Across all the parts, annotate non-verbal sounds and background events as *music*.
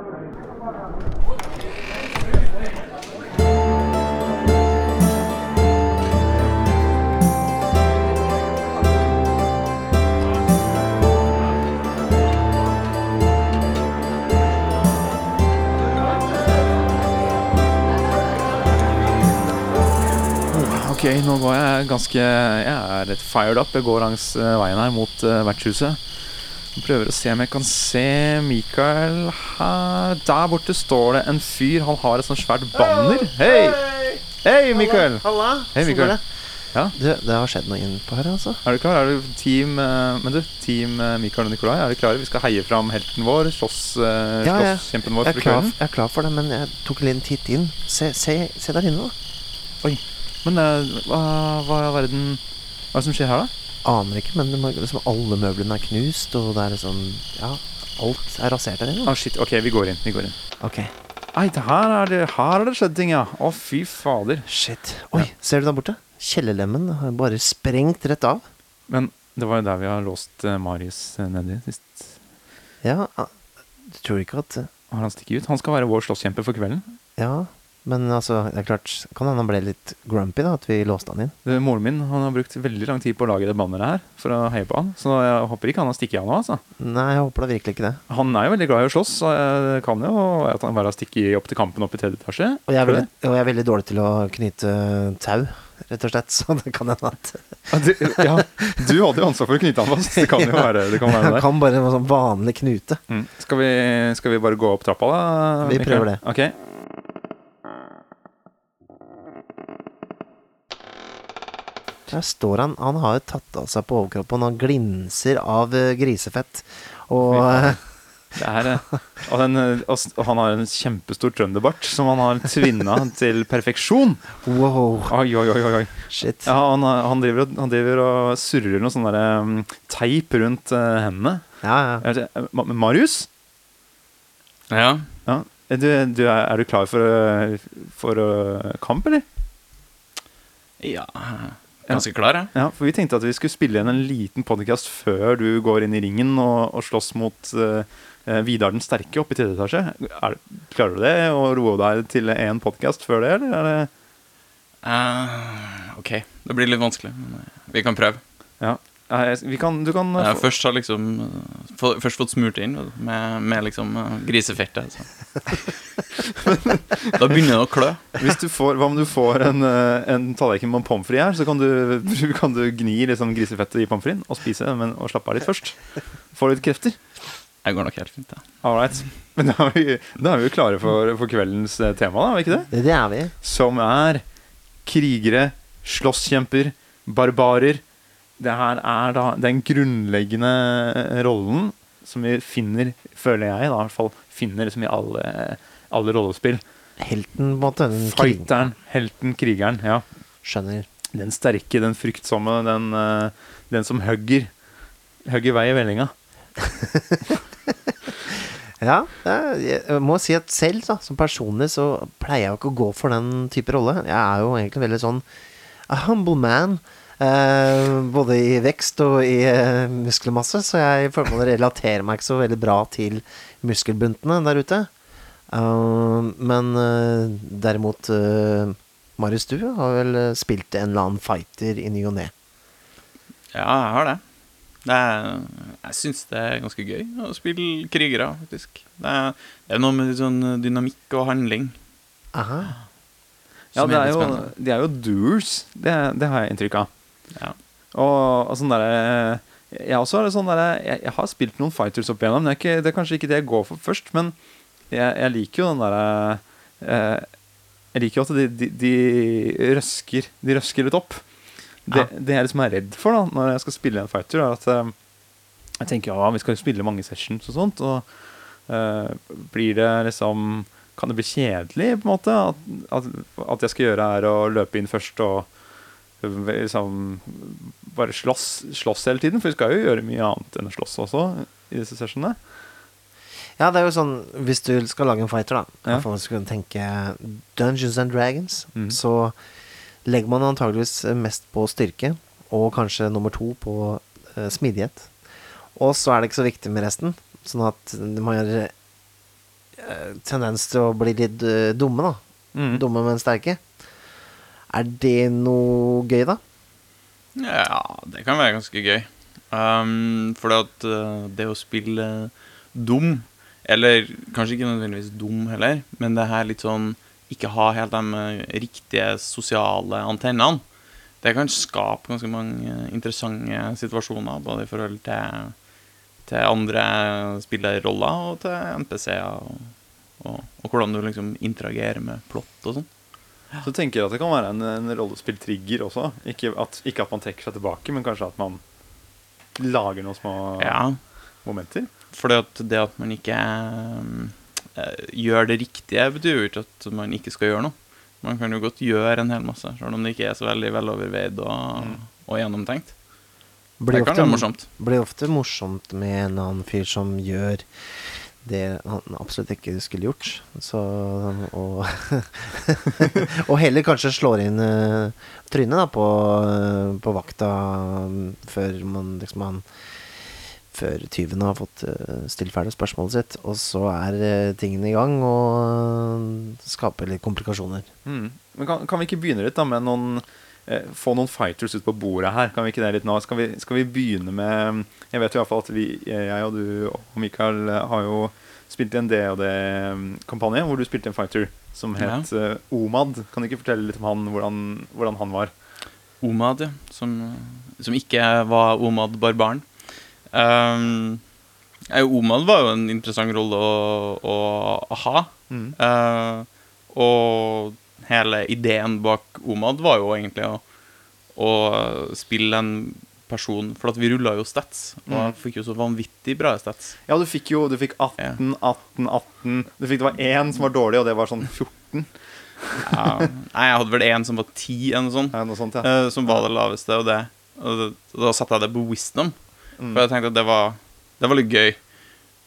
Ok, nå går jeg ganske Jeg er litt fired up. Jeg går langs eh, veien her mot eh, vertshuset. Prøver å se om jeg kan se Mikael her. Der borte står det en fyr. Han har et sånt svært banner. Hei! Hei, Mikael! Halla. Hei, Sånn Mikael. det. Ja. Du, det har skjedd noe innpå her, altså. Er du klar? Er du team eh, Men du, team eh, Mikael og Nikolai, er du klare? Vi skal heie fram helten vår. Slåss, eh, Ja, ja. slåsskjempen vår Jeg er, klar, jeg er klar for det, men jeg tok en liten titt inn. Se, se, se der inne, da. Men uh, hva, hva er verden Hva er det som skjer her, da? Aner ikke, men liksom, alle møblene er knust, og det er liksom Ja, alt er rasert der inne. Å, shit. Ok, vi går inn. Vi går inn. Ok, Nei, her er det, her har det skjedd ting, ja. Å, fy fader. shit. Oi, ser du der borte? Kjellerlemmen har bare sprengt rett av. Men det var jo der vi har låst uh, Marius eh, nedi sist. Ja, ah, du tror ikke at Har han stikket ut? Han skal være vår slåsskjempe for kvelden. Ja, men altså, det er klart Kan hende han ble litt grumpy, da, at vi låste han inn. Det, moren min han har brukt veldig lang tid på å lage det banneret her for å heie på han. Så jeg håper ikke han har stikket av nå, altså. Nei, jeg håper da virkelig ikke det. Han er jo veldig glad i å slåss, så det kan jo at han bare har stikket opp til kampen opp i tredje etasje. Og jeg er veldig, og jeg er veldig dårlig til å knyte tau, rett og slett. *laughs* Så det kan hende at Ja, du, ja, du hadde jo ansvar for å knyte han fast. Det kan jo *laughs* være det. Kan være Jeg det. kan bare en sånn vanlig knute. Mm. Skal, vi, skal vi bare gå opp trappa, da? Vi prøver det. Ok. Der står han. Han har jo tatt av seg på overkroppen og glinser av eh, grisefett. Og ja. eh, Det er, eh, og, den, og han har en kjempestor trønderbart som han har tvinna til perfeksjon. wow, Oi, oi, oi, oi. shit. Ja, han, han, driver, han driver og surrer noe sånn um, teip rundt uh, hendene. Ja, ja. Marius? Ja. Ja. Du, du, er, er du klar for, for eh, kamp, eller? ja. Ganske klar, Ja. Ja, for Vi tenkte at vi skulle spille igjen en liten podcast før du går inn i ringen og, og slåss mot uh, Vidar den sterke oppe i tredje etasje. Er, klarer du det? Å roe deg til én podcast før det, eller? Er det uh, ok, det blir litt vanskelig, men vi kan prøve. ja. Nei, jeg- vi kan, du kan Jeg få- først har liksom få, Først fått smurt inn med, med liksom eh, grisefettet. Altså. *laughs* da begynner det å klø. Hvis du får, Hva om du får en, eh, en tallerken med pommes frites her, så kan du, *laughs* kan du gni liksom grisefettet i pommes fritesen og spise det, men, og slappe av litt først. Få litt krefter. Jeg går nok helt fint, ja. All right. Men da er vi, da er vi jo klare for, for kveldens eh, tema, da, er vi ikke det? Det, det er vi. Som er krigere, slåsskjemper, barbarer. Det her er da den grunnleggende eh, rollen som vi finner, føler jeg, da, i hvert fall finner liksom i alle, alle rollespill. Helten, på en måte. Den Fighteren, helten, krigeren. Ja. Skjønner. Den sterke, den fryktsomme, den, eh, den som hugger. Hugger vei i vellinga. *laughs* Ja, jeg må si at selv da, som personlig så pleier jeg jo ikke å gå for den type rolle. Jeg er jo egentlig veldig sånn a humble man. Eh, både i vekst og i eh, muskelmasse, så jeg føler man relaterer meg ikke så veldig bra til muskelbuntene der ute. Eh, men derimot eh, Marius, du har vel spilt en eller annen fighter i ny og ne. Ja, jeg har det. det er, jeg syns det er ganske gøy å spille krigere, faktisk. Det er, det er noe med litt sånn dynamikk og handling. Aha. Ja, det er jo, de er jo doers. Det, det har jeg inntrykk av. Ja. Og, og sånn derre Jeg har det sånn der, jeg, jeg har spilt noen fighters opp igjennom. Det er, ikke, det er kanskje ikke det jeg går for først, men jeg, jeg liker jo den derre eh, Jeg liker jo at de, de, de røsker De røsker litt opp. Det, Ja. det jeg liksom er redd for da når jeg skal spille en fighter, er at eh, jeg tenker ja, vi skal spille mange sessions og sånt, og eh, blir det liksom Kan det bli kjedelig, på en måte? At, at, at jeg skal gjøre er å løpe inn først og liksom bare slåss, slåss hele tiden. For vi skal jo gjøre mye annet enn å slåss også i disse sessionene. Ja, det er jo sånn Hvis du skal lage en fighter, da, Ja. for tenke Dungeons and Dragons, mm. så legger man antageligvis mest på styrke, og kanskje nummer to på uh, smidighet. Og så er det ikke så viktig med resten. Sånn at man gjør eh, tendens til å bli litt uh, dumme, da. Mm. Dumme, men sterke. Er det noe gøy, da? Ja, det kan være ganske gøy. Um, for at uh, det å spille dum, eller kanskje ikke nødvendigvis dum heller, men det her litt sånn ikke ha helt de riktige sosiale antennene, det kan skape ganske mange interessante situasjoner, både i forhold til, til andre spillerroller og til NPC-er, og, og, og hvordan du liksom interagerer med plott og sånn. Så tenker jeg at det kan være en, en rollespilltrigger også. Ikke at, ikke at man trekker seg tilbake, men kanskje at man lager noen små Ja, momenter. For det at man ikke øh, gjør det riktige, betyr jo ikke at man ikke skal gjøre noe. Man kan jo godt gjøre en hel masse, selv om det ikke er så veldig veloverveid og, Mm. og gjennomtenkt. Blir det kan ofte, være morsomt. blir ofte morsomt med en annen fyr som gjør det han absolutt ikke skulle gjort. Så Og, *laughs* og heller kanskje slår inn uh, trynet da, på, eh, på vakta mm, før man liksom han før tyven har fått uh, stilt ferdig spørsmålet sitt. Og så er uh, tingene i gang og skaper litt komplikasjoner. Mm. Men kan, kan vi ikke begynne litt da med noen Få noen fighters ut på bordet her? Kan vi ikke det litt nå? Skal vi, skal vi begynne med Jeg vet jo i hvert fall at vi, jeg og du og Mikael eh, har jo spilt i en DOD-kampanje hvor du spilte en fighter som het ja. Omad. Kan du ikke fortelle litt om han, hvordan, hvordan han var? Omad, ja. Som, som ikke var Omad barbaren. Um, Omad var jo en interessant rolle å, å, å ha. Mm. Uh, og hele ideen bak Omad var jo egentlig å, å spille en person For vi rulla jo stats, og jeg Mm. fikk jo så vanvittig bra stats. Ja, du fikk jo du fikk 18, 18, 18 Du fikk Det var én som var dårlig, og det var sånn 14. Ja, nei, jeg hadde vel en som var 10, eller noe sånt, Ja, noe sånt, ja. eh, som var det laveste, og, det, og, det, og da satte jeg det på wisdom. Mm. For jeg tenkte at det var, det var litt gøy.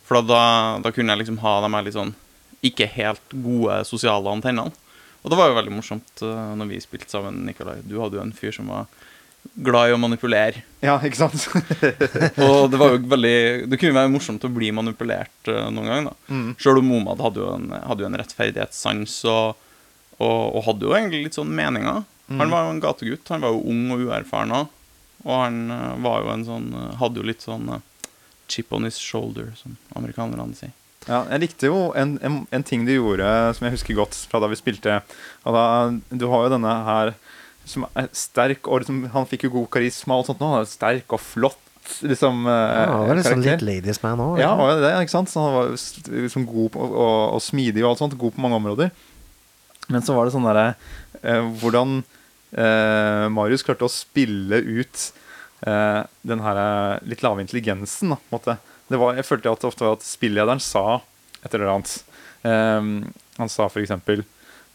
For da, da kunne jeg liksom ha de her litt sånn ikke helt gode sosiale antennene. Og det var jo veldig morsomt uh, når vi spilte sammen, Nikolai. Du hadde jo en fyr som var glad i å manipulere. Ja, ikke sant? *laughs* Og det var jo veldig Det kunne være morsomt å bli manipulert uh, noen gang, da. Mm. Sjøl om Momad hadde jo en, hadde jo en rettferdighetssans og, og, og hadde jo egentlig litt sånn meninger. Mm. Han var jo en gategutt. Han var jo ung og uerfaren òg. Og han uh, var jo en sånn Hadde jo litt sånn uh, chip on his shoulder, som amerikanerne sier. Ja, jeg likte jo en, en, en ting du gjorde som jeg husker godt fra da vi spilte. Og da, du har jo denne her som er sterk, og liksom, han fikk jo god karisma og sånt nå. Han er sterk og flott, liksom. eh, Ja, han var liksom litt ladies man òg. Ja, var det, ikke sant? Så han var liksom god på, og, og smidig og alt sånt. God på mange områder. Men så var det sånn derre eh, Hvordan eh, Marius klarte å spille ut eh, den her eh, litt lave intelligensen, da, på en måte. Var, jeg følte at det ofte var at spillederen sa et eller annet. Um, han sa for eksempel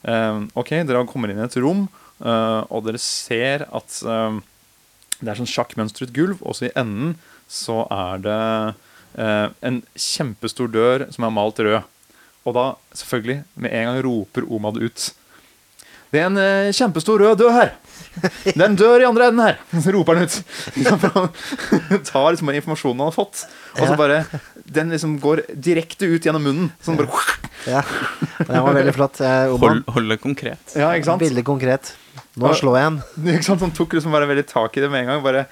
eh, OK, dere kommer inn i et rom, uh, og dere ser at um, det er sånn sjakkmønstret gulv, og så i enden så er det uh, en kjempestor dør som er malt rød. Og da, selvfølgelig, med en gang roper Omad ut Det er en uh, kjempestor rød dør her! *laughs* Er dør i andre enden her! *laughs* Så roper han ut. *laughs* Han tar liksom bare informasjonen han har fått, og så bare Den liksom går direkte ut gjennom munnen. Sånn bare Ja. Den var veldig flott. Hold, Hold, det konkret. Ja, ikke sant? Veldig konkret. Nå slår jeg en. Ikke sant? Han tok liksom bare veldig tak i det med en gang. Bare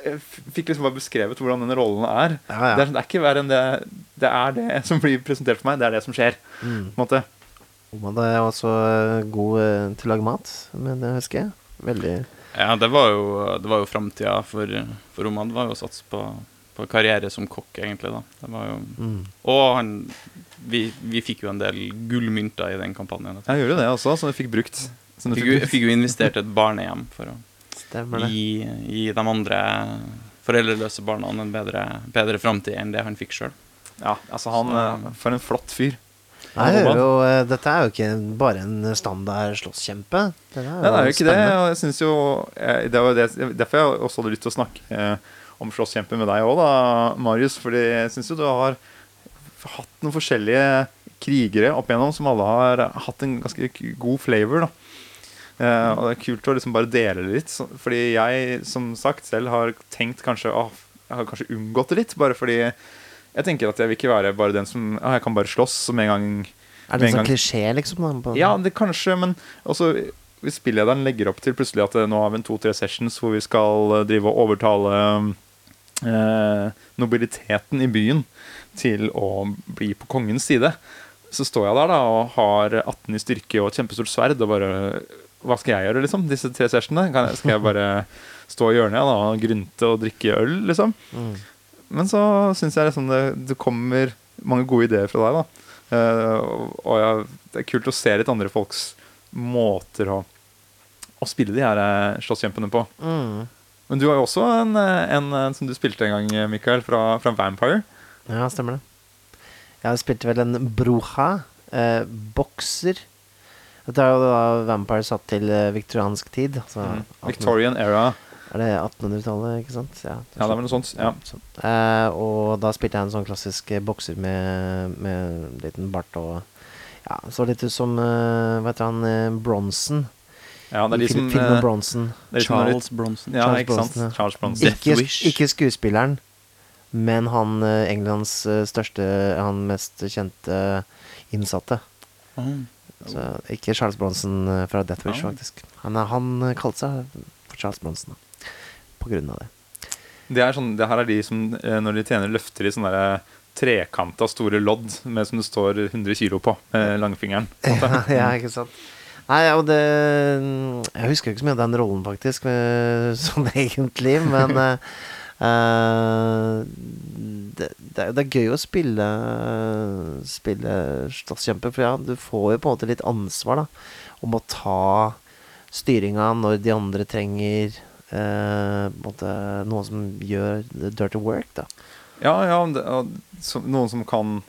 Fikk liksom bare beskrevet hvordan den rollen er. Ja, Det, er, det er ikke verre enn det Det er det som blir presentert for meg. Det er det som skjer. Mm. På en måte. Oman er også eh, god eh, til å lage mat, men det husker jeg. Veldig Ja, det var jo, det var jo framtida for, for Det var jo å satse på, på karriere som kokk, egentlig. da. Det var jo, mm. og han vi, vi fikk jo en del gullmynter i den kampanjen. Jeg gjorde det også, som vi fikk brukt. Som fikk, Fikk, jo- fikk jo investert et barnehjem for å gi, gi de andre foreldreløse barna en bedre, bedre framtid enn det han fikk sjøl. Ja, altså han Så- eh, For en flott fyr. Nei, eh, dette er jo ikke bare en standard slåsskjempe. Det er jo ikke det. Og jeg synes jo eh, Det var det, derfor jeg også hadde lyst til å snakke eh, om slåsskjempe med deg òg, Marius. Fordi jeg syns jo du har hatt noen forskjellige krigere opp igjennom som alle har hatt en ganske god flavor. da Uh, og det er kult å liksom bare dele det litt. Så, fordi jeg som sagt selv har tenkt kanskje åh, Jeg har kanskje unngått det litt, bare fordi Jeg tenker at jeg vil ikke være bare den som ah, Jeg kan bare slåss, som en gang Er det en en sånn gang- klisjé, liksom? På, Ja, det kanskje, men også hvis spillederen legger opp til plutselig at eh, nå har vi en to-tre sessions hvor vi skal eh, drive og overtale eh, nobiliteten i byen til å bli på kongens side, så står jeg der da og har 18 i styrke og et kjempestort sverd og bare Hva skal jeg gjøre, liksom? Disse tre sessionene? Skal jeg bare stå i hjørnet da, og grynte og drikke øl, liksom? Mm. Men så syns jeg liksom det, det kommer mange gode ideer fra deg. da Uh, og- ja, det er kult å se litt andre folks måter å, å spille de her eh, slåsskjempene på. Mm. Men du har jo også en, en, en, eh, som du spilte en gang, eh, Mikael, fra, fra Vampire. Ja, stemmer det. Jeg spilte vel en bruja, eh, bokser. Dette er jo da Vampire satt til eh, viktoriansk tid. Altså Mm. Victorian era. Er det 1800-tallet, ikke sant? Ja, Ja, det er vel noe sånt. Ja. sånn. Eh, og da spilte jeg en sånn klassisk eh, bokser med, med en liten bart og Ja, så litt ut som uh, Hva heter han? eh, Bronson. ja, det er liksom de fil som filmen eh, Bronson. det Charles Bronson. Ja, Charles ikke sant? Bronson, ja. Charles Bronson. Ikke, ikke skuespilleren, men han eh, Englands eh, største Han mest kjente innsatte. Mm. Så ikke Charles Bronson eh, fra Death Wish, Ja. faktisk. Han, han eh, kalte seg for Charles Bronson da. Av det. Det, er sånn, det her er de som eh, når de tjener løfter i sånne der trekanta store lodd med som det står 100 kilo på, med langfingeren. Ja, *laughs* ja, ikke sant. Nei, og det Jeg husker ikke så mye av den rollen, faktisk, med, sånn *laughs* egentlig, men eh, eh, det, det, er- det er gøy å spille Spille slåsskjemper, for ja, du får jo på en måte litt ansvar, da, om å ta styringa når de andre trenger eh, måte, noen som gjør dirty work, da. Ja, ja det, noen som kan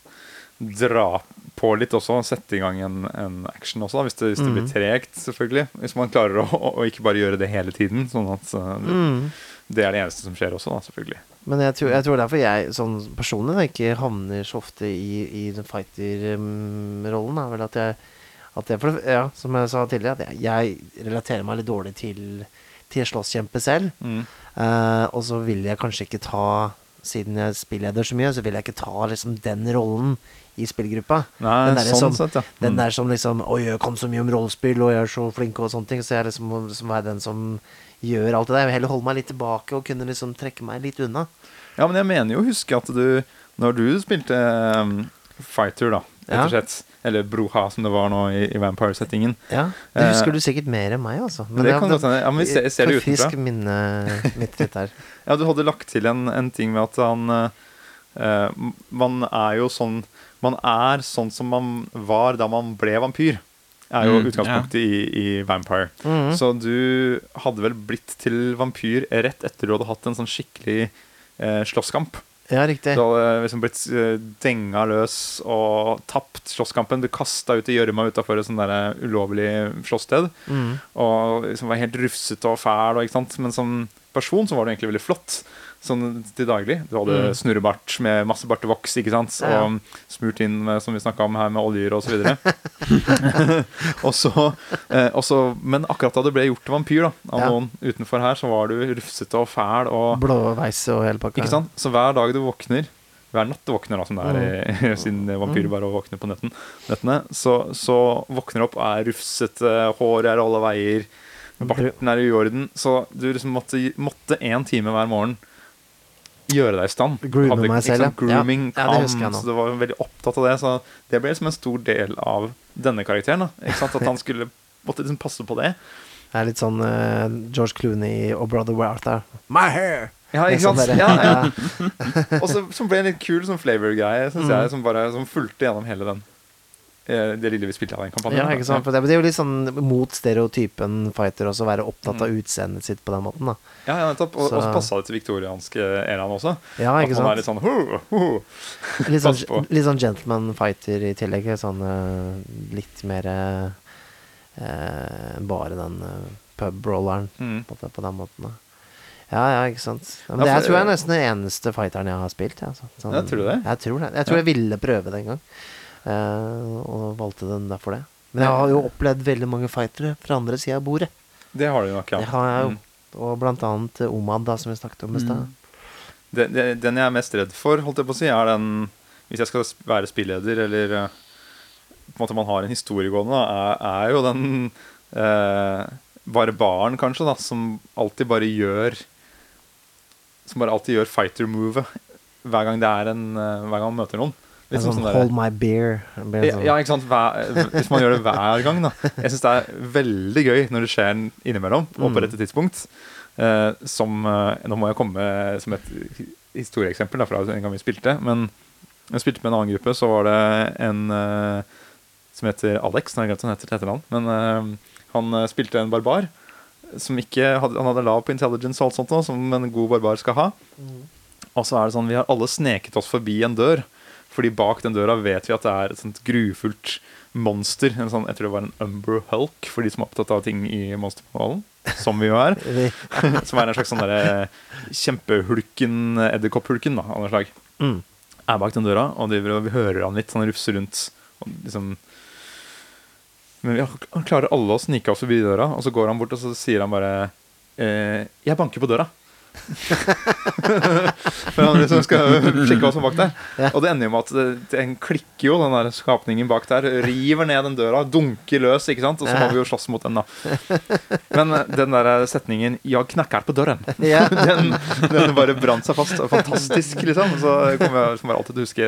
dra på litt også, sette i gang en, en action også, da, hvis det, hvis det blir Mhm. tregt, selvfølgelig. Hvis man klarer å, å, å ikke bare gjøre det hele tiden. Sånn at eh, Mm. det er det eneste som skjer også, da, selvfølgelig. Men jeg tror, jeg tror derfor jeg sånn personlig da, ikke havner så ofte i, i den fighter-rollen. er vel at jeg, at jeg ja, Som jeg sa tidligere, at jeg, jeg relaterer meg litt dårlig til, til slåsskjempe selv. Mm. Uh, og så vil jeg kanskje ikke ta Siden jeg spilleder så mye, så vil jeg ikke ta liksom den rollen i spillgruppa. Nei, Den der, sånn som- sett, ja. Den Mm. der som liksom Oi, jeg kan så mye om rollespill, og jeg er så flink og sånne ting. Så jeg liksom må være den som gjør alt det der. Jeg vil heller holde meg litt tilbake og kunne liksom trekke meg litt unna. Ja, men jeg mener jo å huske at du Når du spilte um, Fighter, da, rett og slett, eller Broha, som det var nå i, i Vampire-settingen Ja, det Eh, husker du sikkert mer enn meg, altså. Men det kan godt hende. Ja, men vi ser, ser det utenfra. Forfrisk minne mitt litt her. *laughs* Ja, du hadde lagt til en, en ting med at han eh, eh, Man er jo sånn Man er sånn som man var da man ble vampyr. Er jo Mm, utgangspunktet i, i Vampire. Mhm. Så du hadde vel blitt til vampyr rett etter du hadde hatt en sånn skikkelig eh, slåsskamp. Ja, riktig. Du hadde liksom blitt eh, denga løs og tapt slåsskampen. Du kasta ut i gjørma utafor et sånn der ulovlig slåsssted. Mm. Og liksom var helt rufsete og fæl. Og? Men som person så var du egentlig veldig flott. Sånn til daglig. Du hadde Mm. snurrebart med masse bartevoks, ikke sant. Ja, ja. Og smurt inn med, som vi snakka om her, med oljer og så videre. *laughs* og så, eh, også, men akkurat da du ble gjort til vampyr da, av Ja. noen utenfor her, så var du rufsete og fæl. Og, Blåveis og hele pakka. ikke sant? Så hver dag du våkner hver natt du våkner, da, som det er Mm. *laughs* siden vampyrer bare våkner på netten, nettene, så, så våkner du opp og er rufsete, håret er alle veier, barten er i orden. Så du liksom måtte, en time hver morgen gjøre deg i stand. Groome Hadde- meg selv, liksom. Grooming, Ja, ja, det husker jeg nå. så du var veldig opptatt av det. Så det ble liksom en stor del av denne karakteren. Da. Ikke sant? At han *laughs* skulle måtte liksom passe på det. Det er litt sånn uh, George Clooney og Brother Warther. My hair! Ja, ikke sant? sånn Ja, ja. *laughs* Og så som ble en litt kul sånn flavor-greie, syns Mm. jeg, som bare som fulgte gjennom hele den det lille vi spilte av den kampanjen. Ja, ikke sant? Det, er jo litt sånn mot stereotypen fighter også, være opptatt av utseendet sitt på den måten, da. Ja, ja, nettopp. Og, Så- også passa det til viktorianske æraen også. Ja, At man er litt sånn ho, ho. Litt sånn, litt sånn gentleman fighter i tillegg. Sånn eh, litt mer eh, eh, bare den pub-brawleren Mm. på, på den måten. Da. Ja, ja, ikke sant. Ja, men det jeg tror jeg er nesten den eneste fighteren jeg har spilt. Altså. sånn, Ja, tror det? Jeg tror det. Jeg tror jeg ville prøve det en gang, eh, og valgte den derfor det. Men jeg har jo opplevd veldig mange fightere fra andre sida av bordet. Det har du nok, ja. Det har jeg jo. Mm. Og blant annet eh, Omad, da, som vi snakket om i stad. Mm. det, Den jeg er mest redd for, holdt jeg på å si, er den Hvis jeg skal være spilleder, eller eh, på en måte man har en historie gående, er, er jo den eh, barbaren, kanskje, da, som alltid bare gjør Som bare alltid gjør fighter-movet hver gang det er en eh, Hver gang man møter noen. Litt sånn sånn hold my beer. Ja, sånn- ja, ikke sant? Hver, hvis man gjør det hver gang, da. Jeg syns det er veldig gøy når det skjer innimellom, og Mm. på dette tidspunkt. Uh, som uh, Nå må jeg komme som et hi- historieeksempel da, fra en gang vi spilte. Men jeg spilte med en annen gruppe, så var det en uh, som heter Alex. Nå har jeg glemt han heter til etternavn. Men han spilte en barbar. Som ikke hadde, Han hadde lav på intelligence og alt sånt, da, som en god barbar skal ha. Og så er det sånn, vi har alle sneket oss forbi en dør. Fordi bak den døra vet vi at det er et sånt grufullt monster. En sånn, jeg tror det var en Umber Hulk, for de som er opptatt av ting i monsterkanalen. Som vi jo er. *laughs* *laughs* Som er en slags sånn derre kjempehulken, edderkopphulken av noe slag. Mm. Er bak den døra, og driver og vi hører han litt, han rufser rundt. Og liksom Men vi, klarer alle å snike oss forbi døra, og så går han bort og så sier han bare eh, 'Jeg banker på døra'. *laughs* For han liksom skal sjekke hva som er bak der. Og det ender jo med at det, den klikker jo, den der skapningen bak der. River ned den døra, dunker løs, ikke sant. Og så må vi jo slåss mot den, da. Men eh, den der setningen 'Jeg knakker på døren', *laughs* *laughs* den, den bare brant seg fast. Fantastisk, liksom. Så kommer jeg kommer bare alltid til å huske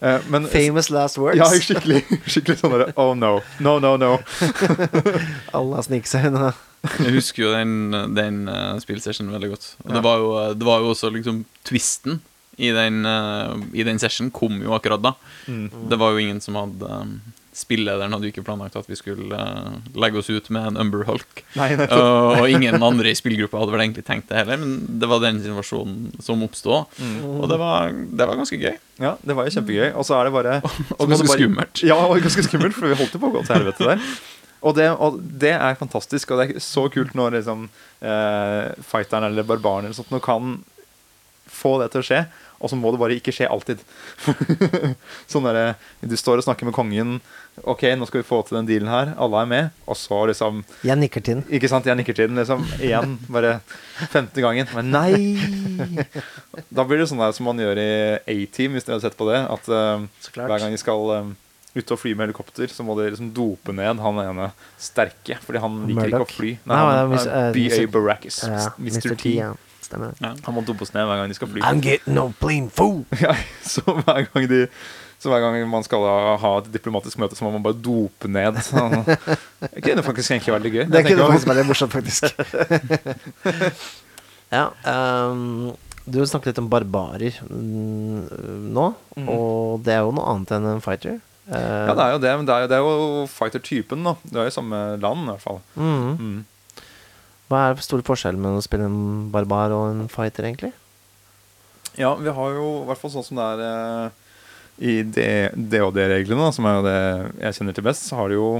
Eh, Men Famous last words. ja, skikkelig, skikkelig sånn derre Oh no. No, no, no. Alle har sniket seg unna. Jeg husker jo den, den uh, spillsessionen veldig godt. Og Ja. det, var jo, det var jo også liksom twisten i den, uh, i den session kom jo akkurat da. Mm. Det var jo ingen som hadde um, Spillederen hadde jo ikke planlagt at vi skulle uh, legge oss ut med en Umber Hulk. Nei, uh, Og, og ingen andre i spillgruppa hadde vel egentlig tenkt det heller, men det var den situasjonen som oppstod. Mm. Og det var, det var ganske gøy. Ja, det var jo kjempegøy. Og så er det bare *laughs* Og ganske bare- skummelt. Ja, og ganske skummelt, for vi holdt jo på å gå til helvete der. *laughs* Og det, og det er fantastisk, og det er så kult når liksom, eh, fighteren eller barbaren eller sånt, nå kan få det til å skje, og så må det bare ikke skje alltid. *laughs* sånn der, Du står og snakker med kongen. Ok, nå skal vi få til den dealen her. Alle er med. Og så liksom Jeg nikker til den. Ikke sant, jeg nikker til den liksom igjen. Bare femte gangen. Men nei! *laughs* Da blir det sånn der som man gjør i A-Team, hvis dere har sett på det. At uh, hver gang de skal um, ut og fly med helikopter, så må de liksom dope ned han ene sterke. Fordi han liker ikke å fly. Nei, han, er eh, BA Mr. Uh, Mr. T. Ja, stemmer. Ja. Han må dopes ned hver gang de skal fly. I'm getting no plain fool. *laughs* Ja, så hver gang de så hver gang man skal ha- et diplomatisk møte, så må man bare dope ned. Så, *laughs* det kunne faktisk egentlig vært litt gøy. Det kunne faktisk vært litt morsomt, faktisk. *laughs* ja, um, du snakket litt om barbarer mm, nå, mm. og det er jo noe annet enn en fighter. Eh, Ja, det er jo det, men det er det er jo fighter-typen, da. Det er jo samme land, i hvert fall. mhm. Mm. Hva er store forskjellen mellom å spille en barbar og en fighter, egentlig? Ja, vi har jo i hvert fall sånn som det er eh, i DOD-reglene, som er jo det jeg kjenner til best, så har du jo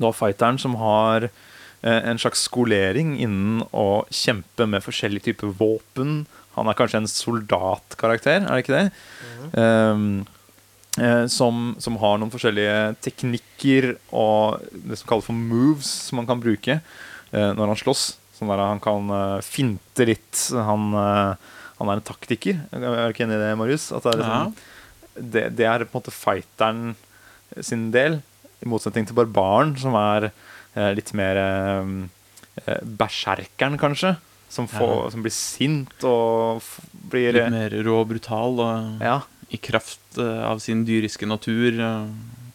Du har fighteren som har eh, en slags skolering innen å kjempe med forskjellige typer våpen. Han er kanskje en soldatkarakter, er det ikke det? Um, eh, som, som har noen forskjellige teknikker og det som kalles for moves, som man kan bruke eh, når han slåss. Sånn der han kan eh, finte litt. Han, eh, han er en taktiker. Er du ikke enig i det, Marius? Det, er liksom, det, det er på en måte fighteren sin del, i motsetning til barbaren, som er eh, litt mer eh, eh, berserkeren, kanskje. Som, får, som blir sint og blir Litt mer rå og brutal og Ja. I kraft eh, av sin dyriske natur eh,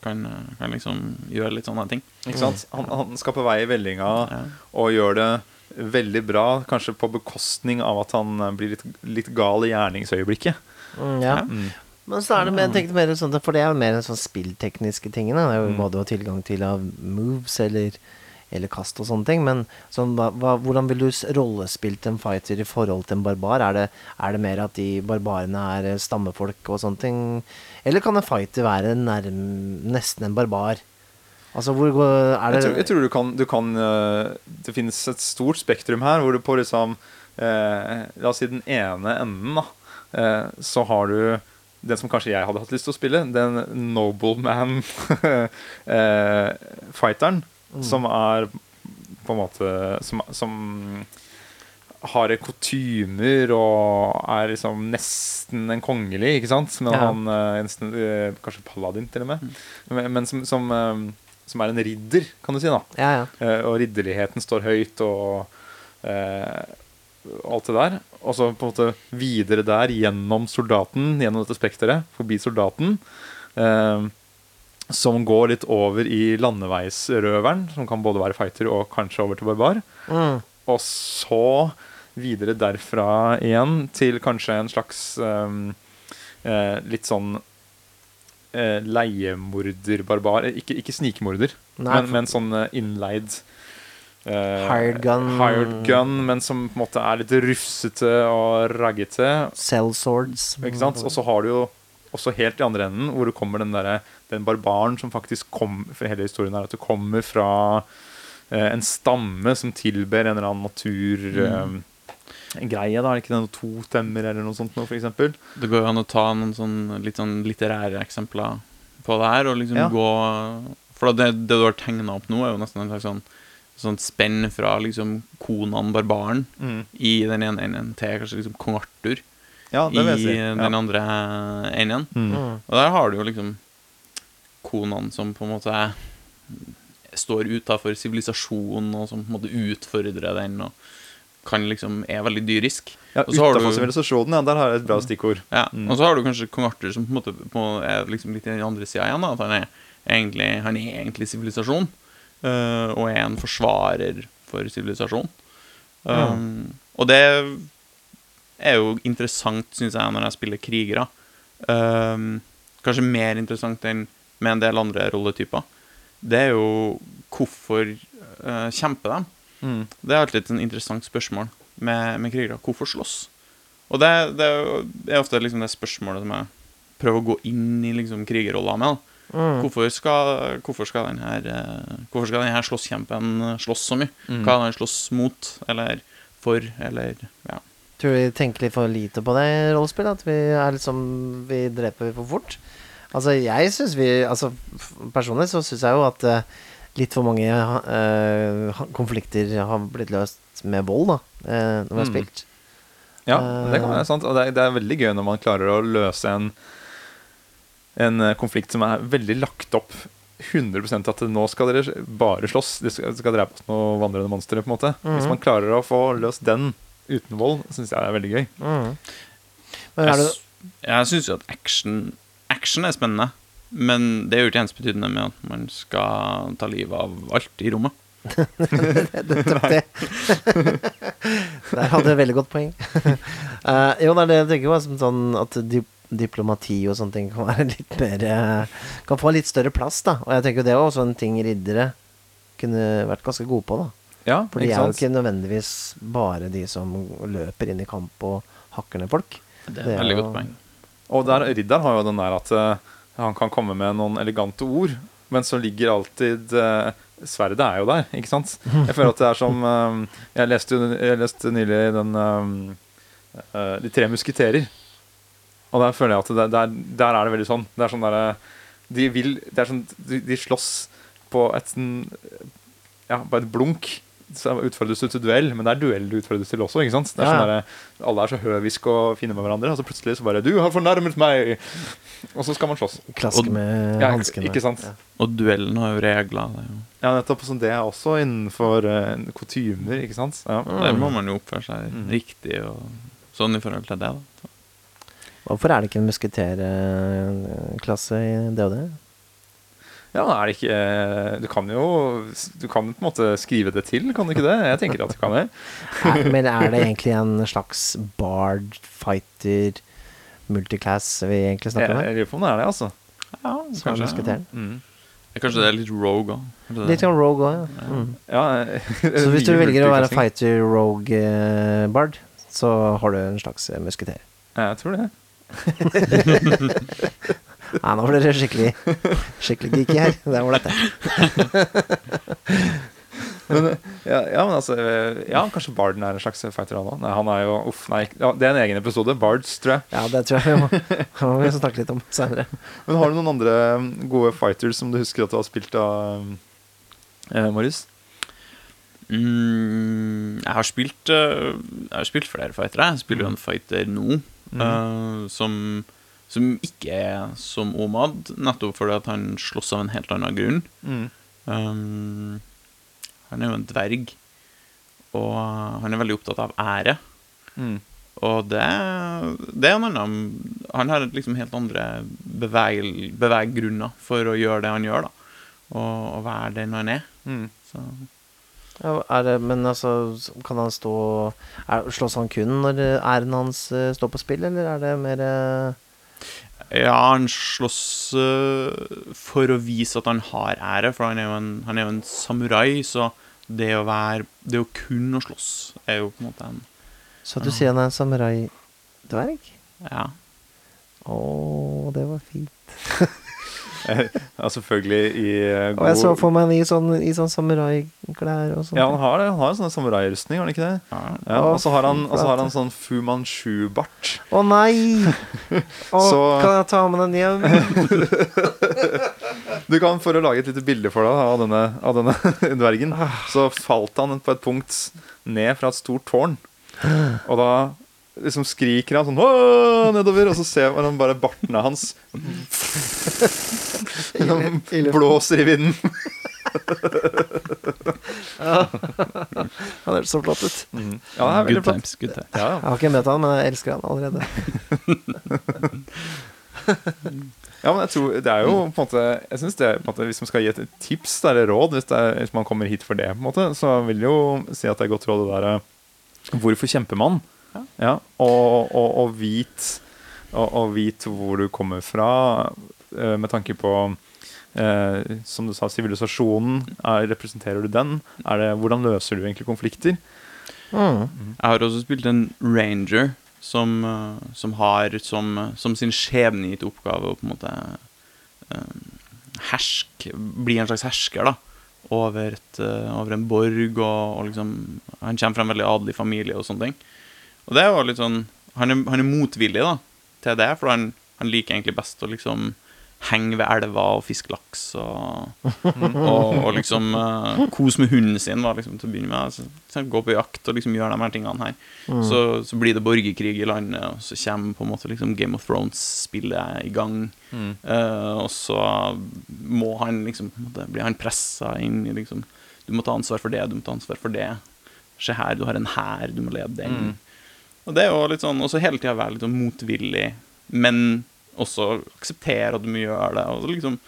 kan, kan liksom gjøre litt sånne ting. Ikke sant? Han, han skal på vei i vellinga Ja. og gjør det veldig bra, kanskje på bekostning av at han eh, blir litt, litt gal i gjerningsøyeblikket. Mm, ja. Ja. Mm. Men så er det mer, jeg tenkte mer sånn, for det er jo mer sånn spilltekniske tingene. Det er jo Mm. hva du har tilgang til av moves eller, eller kast og sånne ting. Men sånn, hva, hva, hvordan vil du rollespilt en fighter i forhold til en barbar? Er det, er det mer at de barbarene er eh, stammefolk og sånne ting? Eller kan en fighter være nærm, nesten en barbar? Altså, hvor er det Jeg tror, jeg tror du kan, du kan eh, Det finnes et stort spektrum her, hvor du på liksom eh, La oss si den ene enden, da. Eh, så har du den som kanskje jeg hadde hatt lyst til å spille, den Nobleman-fighteren, *laughs* som er på en måte Som, som har kutymer og er liksom nesten en kongelig, ikke sant? Men Ja. han en, eh, Kanskje paladin, til og med. Men, men som, som, eh, som er en ridder, kan du si. da Ja, ja. Eh, Og ridderligheten står høyt, og eh, alt det der. Og så på en måte videre der, gjennom soldaten, gjennom dette spekteret, forbi soldaten. Eh, som går litt over i landeveisrøveren, som kan både være fighter og kanskje over til barbar. Mm. Og så videre derfra igjen til kanskje en slags um, eh, litt sånn eh, leiemorder-barbar. Ikke, ikke snikmorder, Nei, men, men sånn eh, innleid eh, Hired gun. hired gun, men som på en måte er litt rufsete og raggete. Cell swords. Ikke sant? Og så har du jo også helt i andre enden, hvor det kommer den, der, den barbaren som faktisk kom For hele historien er at det kommer fra eh, en stamme som tilber en eller annen natur Mm. eh, greie. da, Er det ikke noe totemmer eller noe sånt noe, eksempel? Det går jo an å ta noen sånn, litt sånn litterære eksempler på det her, og liksom Ja. gå For det, det du har tegna opp nå, er jo nesten en slags sånn, sånn spenn fra liksom Konan barbaren i den ene enden til kanskje liksom kong Arthur Ja, i si. den Ja. andre enden. Mm. Mm. Og der har du jo liksom Konan som på en måte står utafor sivilisasjonen, og som på en måte utfordrer den, og kan liksom er veldig dyrisk. Ja, Utafor sivilisasjonen, ja, der har jeg et bra stikkord. Ja, Mm. Og så har du kanskje kong Arthur som på en måte på, er liksom litt i den andre sida igjen. Da, at han er egentlig, han er egentlig sivilisasjon, øh, og er en forsvarer for sivilisasjon. Um, Og det er jo interessant, syns jeg, når jeg spiller krigere. Um, kanskje mer interessant enn med en del andre rolletyper. Det er jo hvorfor uh, kjemper de? Mm. Det er alltid et sånn interessant spørsmål med, med krigere. Hvorfor slåss? Og det, det er ofte liksom det spørsmålet som jeg prøver å gå inn i liksom krigerrolla med. Mm. Hvorfor skal, hvorfor skal denne, eh, Hvorfor skal denne slåsskjempen slåss så mye? Mm. Hva er det han slåss mot, eller for, eller ja. Tror du vi tenker litt for lite på det i rollespill? At vi er liksom Vi dreper for fort? Altså, jeg syns vi Altså, personlig så syns jeg jo at uh, litt for mange uh, konflikter har blitt løst med vold, da, uh, når vi har Mm. spilt. Ja, det kan være sant. Og det er, det er veldig gøy når man klarer å løse en, en konflikt som er veldig lagt opp 100 at nå skal dere bare slåss. De skal, drepe oss noen vandrende monstre. på en måte Hvis Mhm. man klarer å få løst den uten vold, syns jeg er veldig gøy. Mm. Men er Jeg, jeg syns jo at action, action er spennende, men det er jo ikke ensbetydende med at man skal ta livet av alt i rommet. *laughs* *laughs* Der hadde du et veldig godt poeng. uh, *laughs* jo, det er det jeg tenker på. Som sånn at di diplomati og sånne ting kan være litt mer Kan få litt større plass, da. Og jeg tenker jo det er også en ting riddere kunne vært ganske gode på, da. Ja, For de er jo ikke nødvendigvis bare de som løper inn i kamp og hakker ned folk. Det er Det et er veldig godt poeng. Og der, ridderen har jo den der at uh, han kan komme med noen elegante ord, men så ligger alltid uh, Sverdet er jo der, ikke sant? *laughs* Jeg føler at det er som eh, Jeg leste jeg leste nylig den eh, uh, De tre musketerer. Og der føler jeg at det, der, der er det veldig sånn. Det er sånn derre De vil Det er sånn De, de slåss på et sånn Ja, på et blunk. Så utfordres du til duell, men det er duell du utfordres til også. ikke sant? Det er Ja, sånn der, alle er så høviske og fine med hverandre, og så plutselig så bare 'Du har fornærmet meg!' Og så skal man slåss. Klaske Og- med Ja, hanskene. ikke sant? Ja. Og duellen har jo regler. Det jo, Ja, nettopp. Sånn, det er også innenfor uh, kutymer, ikke sant? Ja. Der må man jo oppføre seg Mm. riktig og sånn i forhold til det. da. Hvorfor er det ikke en musketerklasse i DOD? Ja, er det ikke eh, Du kan jo Du kan på en måte skrive det til, kan du ikke det? Jeg tenker at du kan det. Men er det egentlig en slags bard, fighter, multiclass vi egentlig snakker om jeg lurer på om det er det, altså. Ja, kanskje. er musketeren? Mm. Kanskje det er litt rogue òg. Litt sånn rogue òg, ja. Mm. Ja, *laughs* Så hvis du *laughs* velger å være fighter, rogue, eh, bard, så har du en slags eh, musketer. Ja, jeg tror det. *laughs* Nei, nå blir det skikkelig Skikkelig geeky her. Det er ålreit, det. Men, ja, ja, men altså Ja, kanskje Barden er en slags fighter, han òg. Nei, han er jo Uff, nei. Ja, det er en egen episode. Bards, tror jeg. Ja, det tror jeg vi må, må vi snakke litt om senere. Men har du noen andre mm, gode fighters som du husker at du har spilt av, eh, Marius? Mm, jeg har spilt eh, Jeg har spilt flere fightere. Jeg spiller jo en fighter nå eh, som, som ikke er som Omad, nettopp fordi at han slåss av en helt annen grunn. Mm. Um, han er jo en dverg, og han er veldig opptatt av ære. Mm. Og det, det er en annen Han har liksom helt andre beveg, beveggrunner for å gjøre det han gjør, da. Og, og være den han er. Mm. Så Ja, er det, men altså, kan han stå er, Slåss han kun når æren hans eh, står på spill, eller er det mer eh, Ja, han slåss uh, for å vise at han har ære, for han er jo en, han er jo en samurai, så det å være Det å kunne slåss er jo på en måte en Så du sier han er en samurai-dverg? Ja. Å, det var fint. *laughs* *laughs* Ja, selvfølgelig i god Og jeg så for meg han i sånn, i sånn samuraiklær og sånn. Ja, han har det. Han har en sånn samurairustning, har han ikke det? ja. Ja, og så har han, har han sånn Fu Manchu-bart. Å nei! *laughs* Å, Så- Kan jeg ta med den hjem? *laughs* Du kan For å lage et lite bilde for deg av denne, av denne dvergen, så falt han på et punkt ned fra et stort tårn. Og da liksom skriker han sånn Åh! nedover, og så ser man bare bartene hans blåser i vinden. Han hørtes så flott ut. Mm. Ja, det er veldig Good flott. times, good times. Ja, Jeg har ikke møtt han, men jeg elsker han allerede. Ja, men jeg tror det er jo på en måte Jeg synes det på en måte Hvis man skal gi et tips eller råd, hvis, det er, hvis man kommer hit for det, på en måte så vil jeg jo si at det er godt råd det derre Hvorfor kjemper man? Ja, og, og, og vit og, og vit hvor du kommer fra, eh, med tanke på eh, Som du sa, sivilisasjonen. Er- Representerer du den? Er det, hvordan løser du egentlig konflikter? Mm. Jeg har også spilt en ranger som, eh, som har som, som sin skjebnegitte oppgave å på en måte eh, herske Bli en slags hersker, da. Over, et, eh, over en borg, og, og liksom Han kommer fra en veldig adelig familie og sånne ting. Og det er jo litt sånn Han er, han er motvillig da til det, for han, han liker egentlig best å liksom henge ved elva og fiske laks og, *laughs* og, og liksom uh, kose med hunden sin da, liksom til å begynne med. Så, så gå på jakt og liksom gjøre de her tingene her. Så, så blir det borgerkrig i landet, og så kommer på en måte liksom Game of Thrones-spillet i gang. Eh, og så må han liksom blir han pressa inn i liksom Du må ta ansvar for det, du må ta ansvar for det. Se her, du har en hær, du må lede den. Mm. Og det er jo litt sånn også hele tida være litt sånn motvillig, men også akseptere at du må gjøre det. Og, liksom,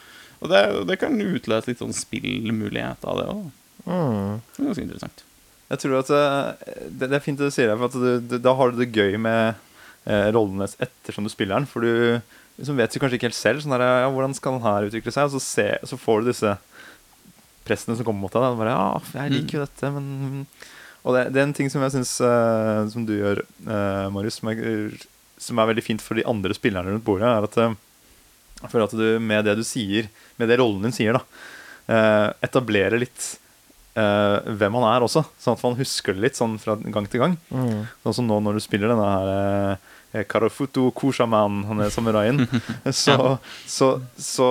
og det, det kan utløse litt sånn spillmuligheter av det òg. Mm. Det er ganske interessant. Jeg tror at eh, det, det er fint at du sier det, for at du, du, da har du det gøy med eh, rollene ettersom du spiller den. For du liksom vet jo kanskje ikke helt selv sånn der, ja, hvordan skal den her utvikle seg. Og så, se, så får du disse pressene som kommer mot deg. Da. Bare, ja, jeg liker jo dette, men Og det, det er en ting som jeg syns Som du gjør, uh, Marius, som er, som er veldig fint for de andre spillerne rundt bordet, er at uh, jeg føler at du med det du sier, med det rollen din sier, da, eh, etablerer litt eh, hvem han er også, sånn at man husker det litt sånn fra gang til gang. Mm. Sånn som nå når du spiller denne her eh, Karafuto Kushaman, han er samuraien, *laughs* så, så, så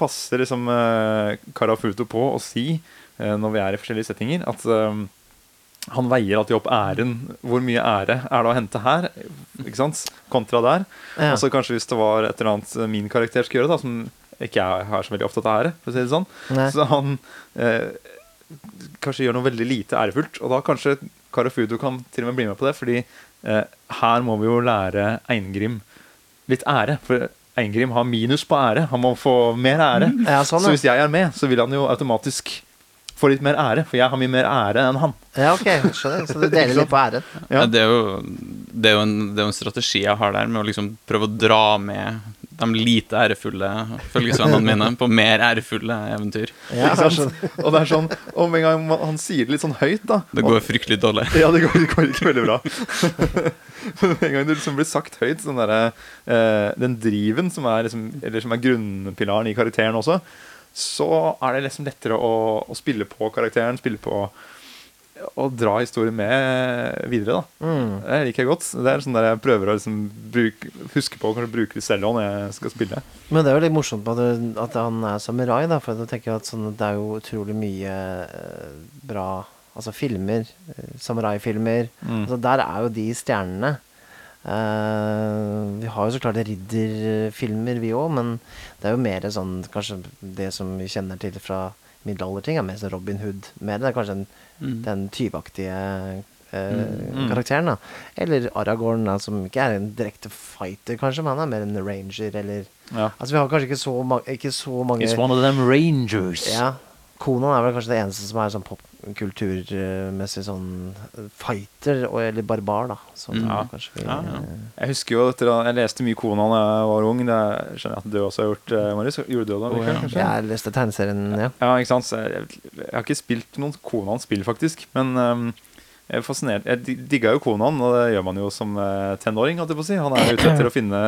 passer liksom eh, Karafuto på å si, eh, når vi er i forskjellige settinger, at eh, han veier alltid opp æren. Hvor mye ære er det å hente her? Ikke sant? Kontra der. Ja. Og så kanskje hvis det var et eller annet min karakter skulle gjøre, da, som ikke jeg er så veldig opptatt av ære, for å si det sånn, Nei. så han eh, kanskje gjør noe veldig lite ærefullt. Og da kanskje Karafudo kan til og med bli med på det, fordi eh, her må vi jo lære Eingrim litt ære. For Eingrim har minus på ære. Han må få mer ære. Ja, sånn, Så hvis jeg er med, så vil han jo automatisk få litt mer ære, for jeg har mye mer ære enn han. Ja, ok, skjønner. Så du deler litt på æren. Ja. Det, er jo, det, er jo en, det er jo en strategi jeg har der, med å liksom prøve å dra med de lite ærefulle følgesvennene mine på mer ærefulle eventyr. Ja. Og det er sånn, og med en gang man- han sier det litt sånn høyt, da Det går fryktelig dårlig. Ja, det går, det går ikke veldig bra. *laughs* Men en gang det liksom blir sagt høyt, sånn der, eh, Den driven som er, liksom, eller som er grunnpilaren i karakteren også, så er det liksom lettere å, å spille på karakteren, spille på og dra historien med videre, da. Mm. Det liker jeg godt. Det er sånn der jeg prøver å liksom bruke, huske på å kanskje bruke det selv også når jeg skal spille. Men det er jo litt morsomt at, du, at han er samurai, da. For jeg tenker at sånn, det er jo utrolig mye eh, bra Altså filmer, eh, samuraifilmer. Mm. Altså, der er jo de stjernene. Uh, vi har jo så klart ridderfilmer, vi òg, men det er jo mer sånn Kanskje det som vi kjenner til fra middelalderting, er mer sånn Robin Hood. Mer det er kanskje den, Mm. den tyvaktige eh, Mm. karakteren. da Eller Aragorn, da, som ikke er en direkte fighter, kanskje, men han er mer en ranger, eller Ja. Altså, vi har kanskje ikke så, ma ikke så mange It's one of them rangers. ja. Konan er vel kanskje det eneste som er sånn popkulturmessig sånn eh, fighter, og, eller barbar, da. Sånn, Mm. Ja. kanskje vi Ja, ja. eh, Jeg husker jo etter at jeg leste mye Konan da jeg var ung. Det skjønner jeg at du også har gjort, eh, Marius. Gjorde du det da? Mikael, ja. Jeg leste tegneserien, ja. Ja, ikke sant? Så jeg, jeg har ikke spilt noen Konan-spill, faktisk. Men um, jeg er fascinert. Jeg di- digga jo Konan, og det gjør man jo som tenåring. holdt jeg på å si. Han er ute etter å finne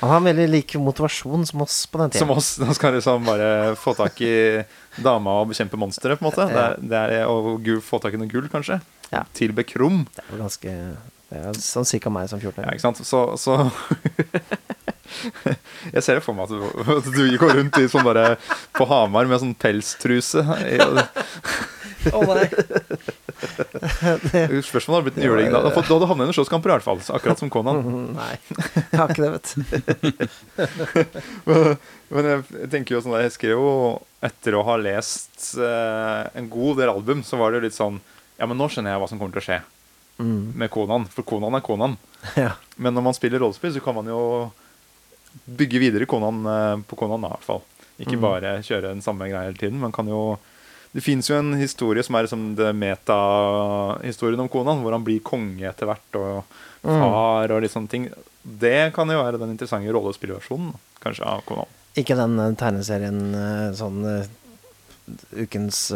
Han har veldig lik motivasjon som oss på den tida. Som oss. Han skal liksom bare få tak i dama og bekjempe monstre, på en måte. Det er, det er, gul, få tak i noe gull, kanskje. Ja. Tilbe krum. Det er jo ganske Det er sånn cirka meg som 14 Ja, ikke sant? Så, så *laughs* Jeg ser for meg at du, du går rundt i sånn bare på Hamar med sånn pelstruse. Å nei! *laughs* Spørsmålet hadde blitt en juling da. Du hadde havnet i en slåsskamp i hvert fall. Akkurat som Conan. *laughs* Nei, jeg har ikke det, vet du. Men jeg tenker jo sånn der, jeg skrev jo etter å ha lest uh, en god del album, så var det litt sånn Ja, men nå skjønner jeg hva som kommer til å skje Mm. med Conan. For Conan er Conan. *laughs* Ja. Men når man spiller rollespill, så kan man jo bygge videre Conan uh, på Conan, da, i hvert fall. Ikke Mm. bare kjøre den samme greia hele tiden. Man kan jo Det fins jo en historie som er liksom det metahistorien om Conan, hvor han blir konge etter hvert, og Mm. far og litt sånne ting. Det kan jo være den interessante rollespillversjonen, kanskje, av Conan. Ikke den eh, tegneserien eh, sånn eh, Ukens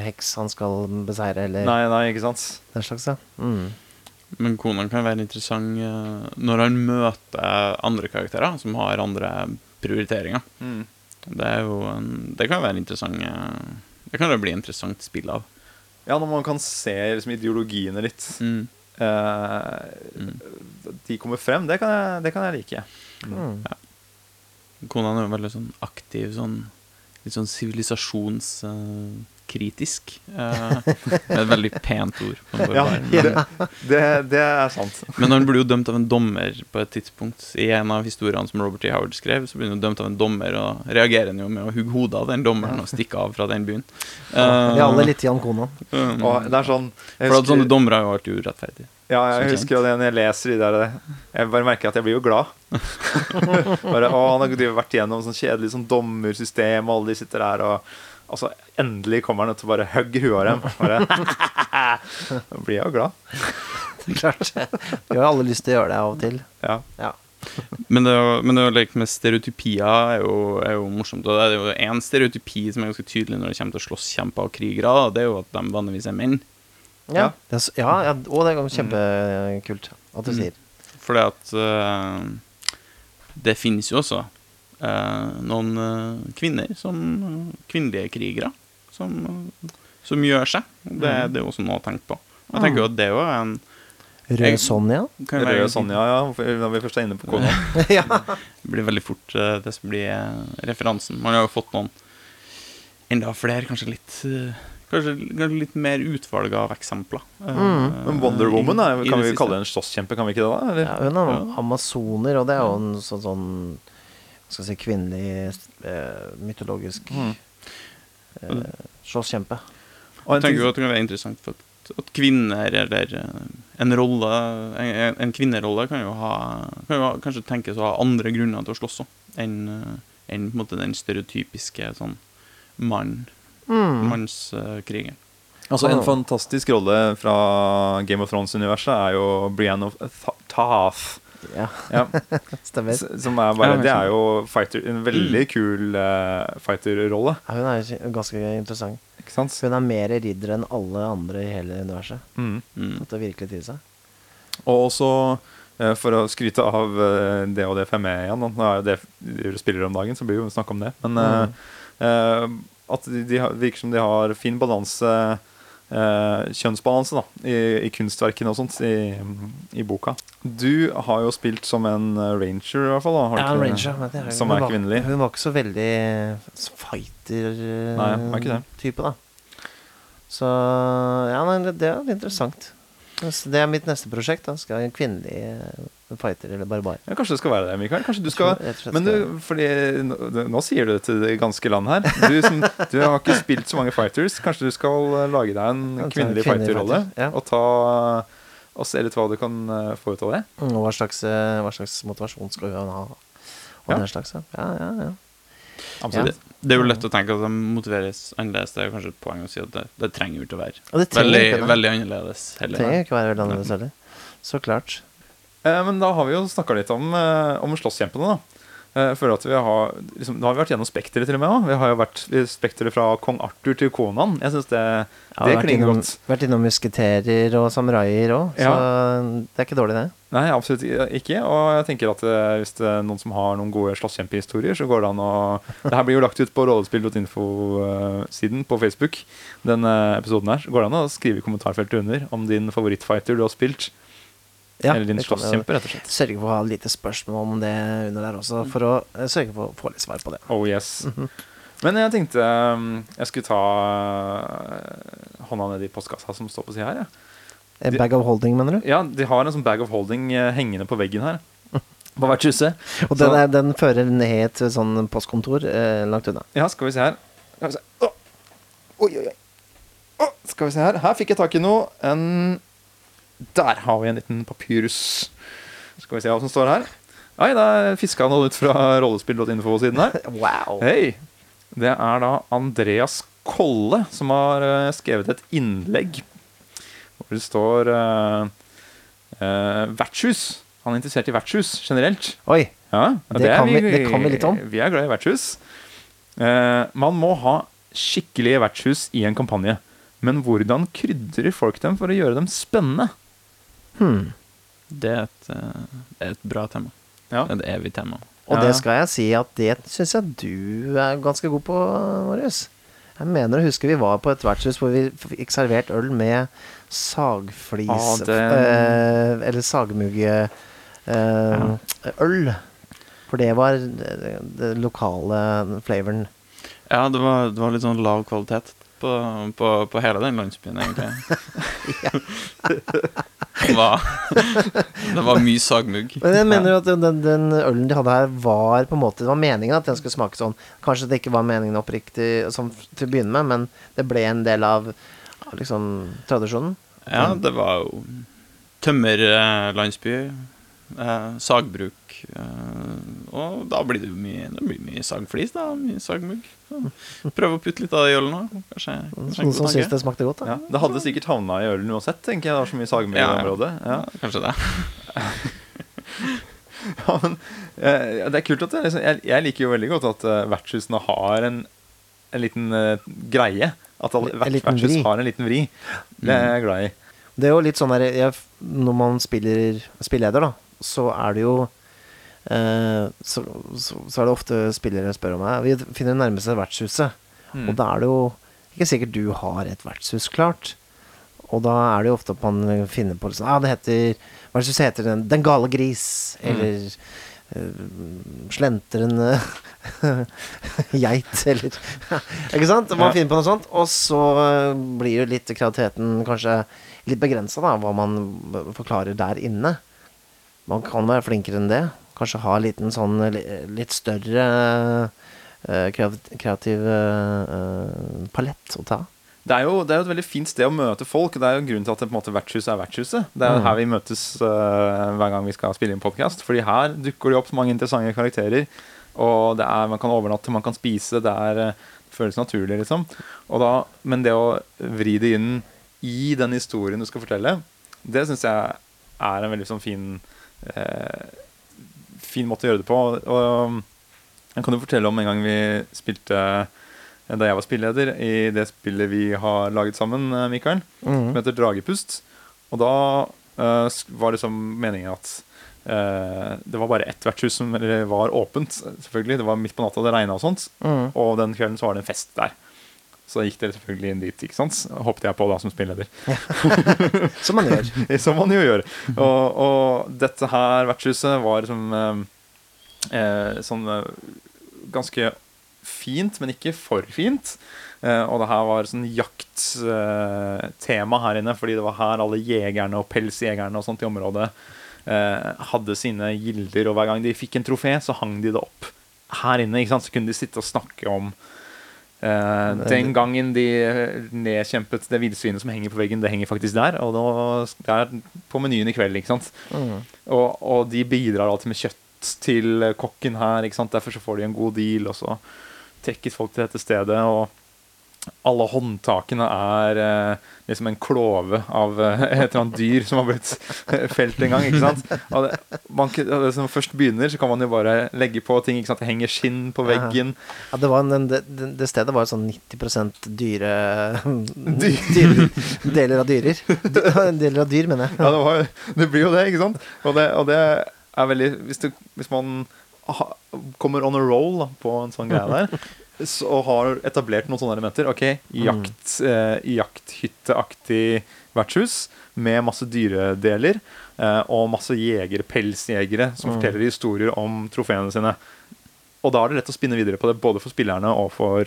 heks han skal beseire, eller Nei, nei, ikke sant? den slags, ja. Mm. Men kona kan være interessant når han møter andre karakterer som har andre prioriteringer. Mm. Det, er jo en, det kan være interessant Det kan jo bli interessant spill av. Ja, når man kan se liksom, ideologiene litt. Mm. Uh, Mm. De kommer frem. Det kan jeg, det kan jeg like. Mm. Conan er veldig sånn aktiv, sånn litt sånn sivilisasjons... Uh, med et veldig pent ord. På Ja, det, det, det er sant. Men han blir jo dømt av en dommer på et tidspunkt. I en av historiene som Robert E. Howard skrev, så blir han jo dømt av en dommer, og reagerer han jo med å hugge hodet av den dommeren og stikke av fra den byen. Er Eh, alle litt Jan Konan. um, det er sånn husker, For at sånne dommere har jo alltid urettferdige. Ja, jeg husker jo det når jeg leser de der Jeg bare merker at jeg blir jo glad. *laughs* bare, å, han har vært igjennom sånn kjedelig sånn dommersystem, og alle de sitter der og Altså, endelig kommer han å bare hugger huet av dem. Bare, da *laughs* blir jeg jo glad. *laughs* Klart. Vi har alle lyst til å gjøre det av og til. Ja. Ja. Men det, å- men det å leke med stereotypier er jo, er jo morsomt. Og det er jo én stereotypi som er ganske tydelig når det kommer til slåsskjemper og krigere. Det er jo at de vanligvis er menn. Ja, det er, ja, ja og det er kjempekult at du Mm. sier. Fordi at uh, det finnes jo også noen eh, kvinner som eh, kvinnelige krigere som, eh, som gjør seg. Det, det er jo også noe å tenke på. Jeg tenker jo at det er jo en Rød Sonja. Røde Sonja, ja. Når vi først er inne på kona. *laughs* ja. Det blir veldig fort eh, det som blir eh, referansen. Man har jo fått noen enda flere, kanskje litt eh, Kanskje, kanskje litt mer utvalg av eksempler. eh, Mm. Men Wonder Woman er, kan vi siste. kalle det en slåsskjempe, kan vi ikke det? da? Eller? ja, hun er Ja. amazoner, og det er jo en sånn, sånn skal si, kvinnelig eh, mytologisk Mm. eh, slåsskjempe. Jeg tenker jo at det kan være interessant for at, at kvinner eller eh, en rolle En, en kvinnerolle kan jo ha Kan jo ha- kanskje tenkes å ha andre grunner til å slåss òg, enn en, på en måte den stereotypiske sånn mann, Mm. mannskrigeren. Altså En fantastisk rolle fra Game of Thrones-universet er jo Brienne of Th- Tarth. Ja, Ja, *laughs* stemmer. s- som er bare, det er jo fighter, en veldig Mm. kul uh, fighter-rolle. Ja, hun er ganske interessant. Ikke sant? Hun er mer ridder enn alle andre i hele universet. Mm. Mm. At det virkelig til seg. Og også, eh, for å skryte av eh, det og det får jeg med igjen, nå er jo det du spiller om dagen, så blir det jo snakk om det. Men mm. uh, at de, de virker som de har fin balanse, eh, kjønnsbalanse, da, i, i kunstverkene og sånt, i, i boka. Du har jo spilt som en eh, ranger, i hvert fall. da, har Ja, en ranger. men det Som er kvinnelig. Hun var ikke så veldig fighter-type, var ikke det. da. Så ja, nei, det, det er interessant. Så Det er mitt neste prosjekt. da Skal ha en kvinnelig eh, fighter eller barbar. Ja, kanskje det skal være det, Mikael. Kanskje du skal Men du, fordi nå, nå sier du det til det ganske land her. Du, som, du har ikke spilt så mange fighters. Kanskje du skal lage deg en kvinnelig fighterrolle? fighter, ja. Og ta og se litt hva du kan eh, få ut av det? Mm, Og hva slags, eh, hva slags motivasjon skal hun ha? Og Ja. den slags, ja. ja, ja, ja. Det er jo lett å tenke at de motiveres annerledes. Det er kanskje et poeng å si at det, det trenger jo ikke å være Og det veldig, ikke det. veldig annerledes Det trenger ikke være veldig annerledes heller. Så klart. Eh, men da har vi jo snakka litt om, eh, om slåsskjempene, da. Eh, Jeg føler at vi har liksom, Nå har vi vært gjennom Spekteret til og med òg. Vi har jo vært Spekteret fra kong Arthur til Konan. Jeg syns det, ja, det klinger godt. vært innom musketerer og samuraier òg, så det er ikke dårlig, det. Nei, absolutt ikke. Og jeg tenker at eh, hvis det er noen som har noen gode slåsskjempehistorier, så går det an å Det her blir jo lagt ut på rollespill.info-siden på Facebook, denne episoden her. Så går det an å skrive i kommentarfeltet under om din favorittfighter du har spilt. Ja, eller din slåsskjempe, rett og slett. Sørge for å ha lite spørsmål om det under der også, for å eh, sørge for å få litt svar på det. Oh yes. Men jeg tenkte um, jeg skulle ta uh, hånda ned i postkassa som står på sida her. Ja. De- bag of holding, mener du? ja, de har en sånn bag of holding eh, hengende på veggen her. *laughs* På vertshuset. Og den, er, den fører ned til sånn postkontor eh, langt unna. Ja, skal vi se her. Skal vi se. Oh. Oi, oi, oi. Oh. skal vi se her. Her fikk jeg tak i noe. En Der har vi en liten papyrus. Skal vi se hva som står her. Oi, da fiska noe ut fra rollespill.info-siden her. *laughs* Wow! Hei! Det er da Andreas Kolle som har eh, skrevet et innlegg hvor det står uh, uh, vertshus. Han er interessert i vertshus generelt. Oi! Ja, det, Det kan vi- det kan vi litt om. Vi er glad i vertshus. Uh, man må ha skikkelige vertshus i en kampanje. Men hvordan krydrer folk dem for å gjøre dem spennende? Hmm. Det er et, eh, det er et bra tema. Ja. Et evig tema. Og Ja. det skal jeg si at det syns jeg du er ganske god på, Marius. Jeg mener å huske vi var på et vertshus hvor vi fikk servert øl med sagflis Ah, det- øh, Eller sagmugge Øh, øl. For det var det, det lokale flavoren. Ja, det var, det var litt sånn lav kvalitet på, på, på hele den landsbyen, egentlig. *laughs* det, var, det var mye sagmugg. Men jeg mener jo at den, den ølen de hadde her, var på en måte Det var meningen at den skulle smake sånn. Kanskje det ikke var meningen oppriktig sånn til å begynne med, men det ble en del av liksom tradisjonen. Ja, det var jo tømmerlandsby, eh, sagbruk Og da blir det mye, det blir mye sagflis, da. Mye sagmugg. Prøve å putte litt av det i ølen òg. Kanskje, kanskje Noen som syns det smakte godt, da. Ja, det hadde sikkert havna i ølen uansett, tenker jeg. Det var så mye sagmugg i området. Ja. Kanskje det. *laughs* Ja, men, eh, det er kult at det, liksom, jeg, jeg liker jo veldig godt at eh, vertshusene har en, en liten uh, greie. At alle, hvert vertshus har en liten vri. Det er jeg glad i. Det er jo litt sånn der jeg, Når man spiller spilleder, da, så er det jo eh, så, så, så er det ofte spillere spør om meg Vi finner det nærmeste vertshuset. Mm. Og da er det jo ikke sikkert du har et vertshus klart. Og da er det jo ofte at man finner på liksom, ah, det heter Vertshuset heter Den, den gale gris. Mm. Eller uh, Slentrende *laughs* geit, eller *laughs* Ikke sant? Man finner på noe sånt, og så eh, blir jo litt kreativiteten kanskje litt begrensa, da, hva man forklarer der inne. Man kan være flinkere enn det. Kanskje ha en liten sånn litt større eh, kreativ, eh, palett å ta. Det er, jo, det er jo et veldig fint sted å møte folk. Det er jo grunnen til at det, på en måte, vertshuset er vertshuset. Det er Mm. her vi møtes uh, hver gang vi skal spille inn podkast. Fordi her dukker det opp mange interessante karakterer. Og det er, man kan overnatte, man kan spise. Det, er, det føles naturlig, liksom. Da, men det å vri det inn i den historien du skal fortelle, det syns jeg er en veldig sånn fin eh, Fin måte å gjøre det på. Og jeg kan jo fortelle om en gang vi spilte da jeg var spilleleder i det spillet vi har laget sammen, Mikael, Mikael, som Mm. heter Dragepust. Og da uh, var liksom meningen at uh, det var bare ett vertshus som var åpent. selvfølgelig, Det var midt på natta, det regna og sånt. Mm. Og den kvelden så var det en fest der. Så gikk dere selvfølgelig inn dit, ikke sant? Håpte jeg på da som spilleder. *laughs* Som man gjør. *laughs* Som man jo gjør. Og, og dette her vertshuset var som eh, eh, sånn eh, ganske fint, men ikke for fint. Eh, og det her var sånn jakttema her inne, fordi det var her alle jegerne og pelsjegerne og sånt i området eh, hadde sine gilder. Og hver gang de fikk en trofé, så hang de det opp her inne. ikke sant? Så kunne de sitte og snakke om eh, den gangen de nedkjempet det villsvinet som henger på veggen. Det henger faktisk der, og det er på menyen i kveld. ikke sant? Mm. Og, og de bidrar alltid med kjøtt til kokken her. ikke sant? Derfor så får de en god deal, og så trekkes folk til dette stedet. og alle håndtakene er eh, liksom en klove av eh, et eller annet dyr som har blitt felt en gang. ikke sant? Og det, man, det som først begynner, så kan man jo bare legge på ting. ikke sant? Det henger skinn på veggen. Ja, det, var en, det, det det stedet var sånn 90 dyre *laughs* Dyr. dyr, Deler av dyrer. *laughs* Deler av dyr, mener jeg. Ja, det, var, det blir jo det, ikke sant? Og det, og det er veldig Hvis, hvis man kommer on a roll da, på en sånn greie der, og har etablert noen sånne elementer OK, jakt, eh, jakthytteaktig vertshus med masse dyredeler eh, og masse jegere, pelsjegere, som Mm. forteller historier om trofeene sine. Og da er det lett å spinne videre på det, både for spillerne og for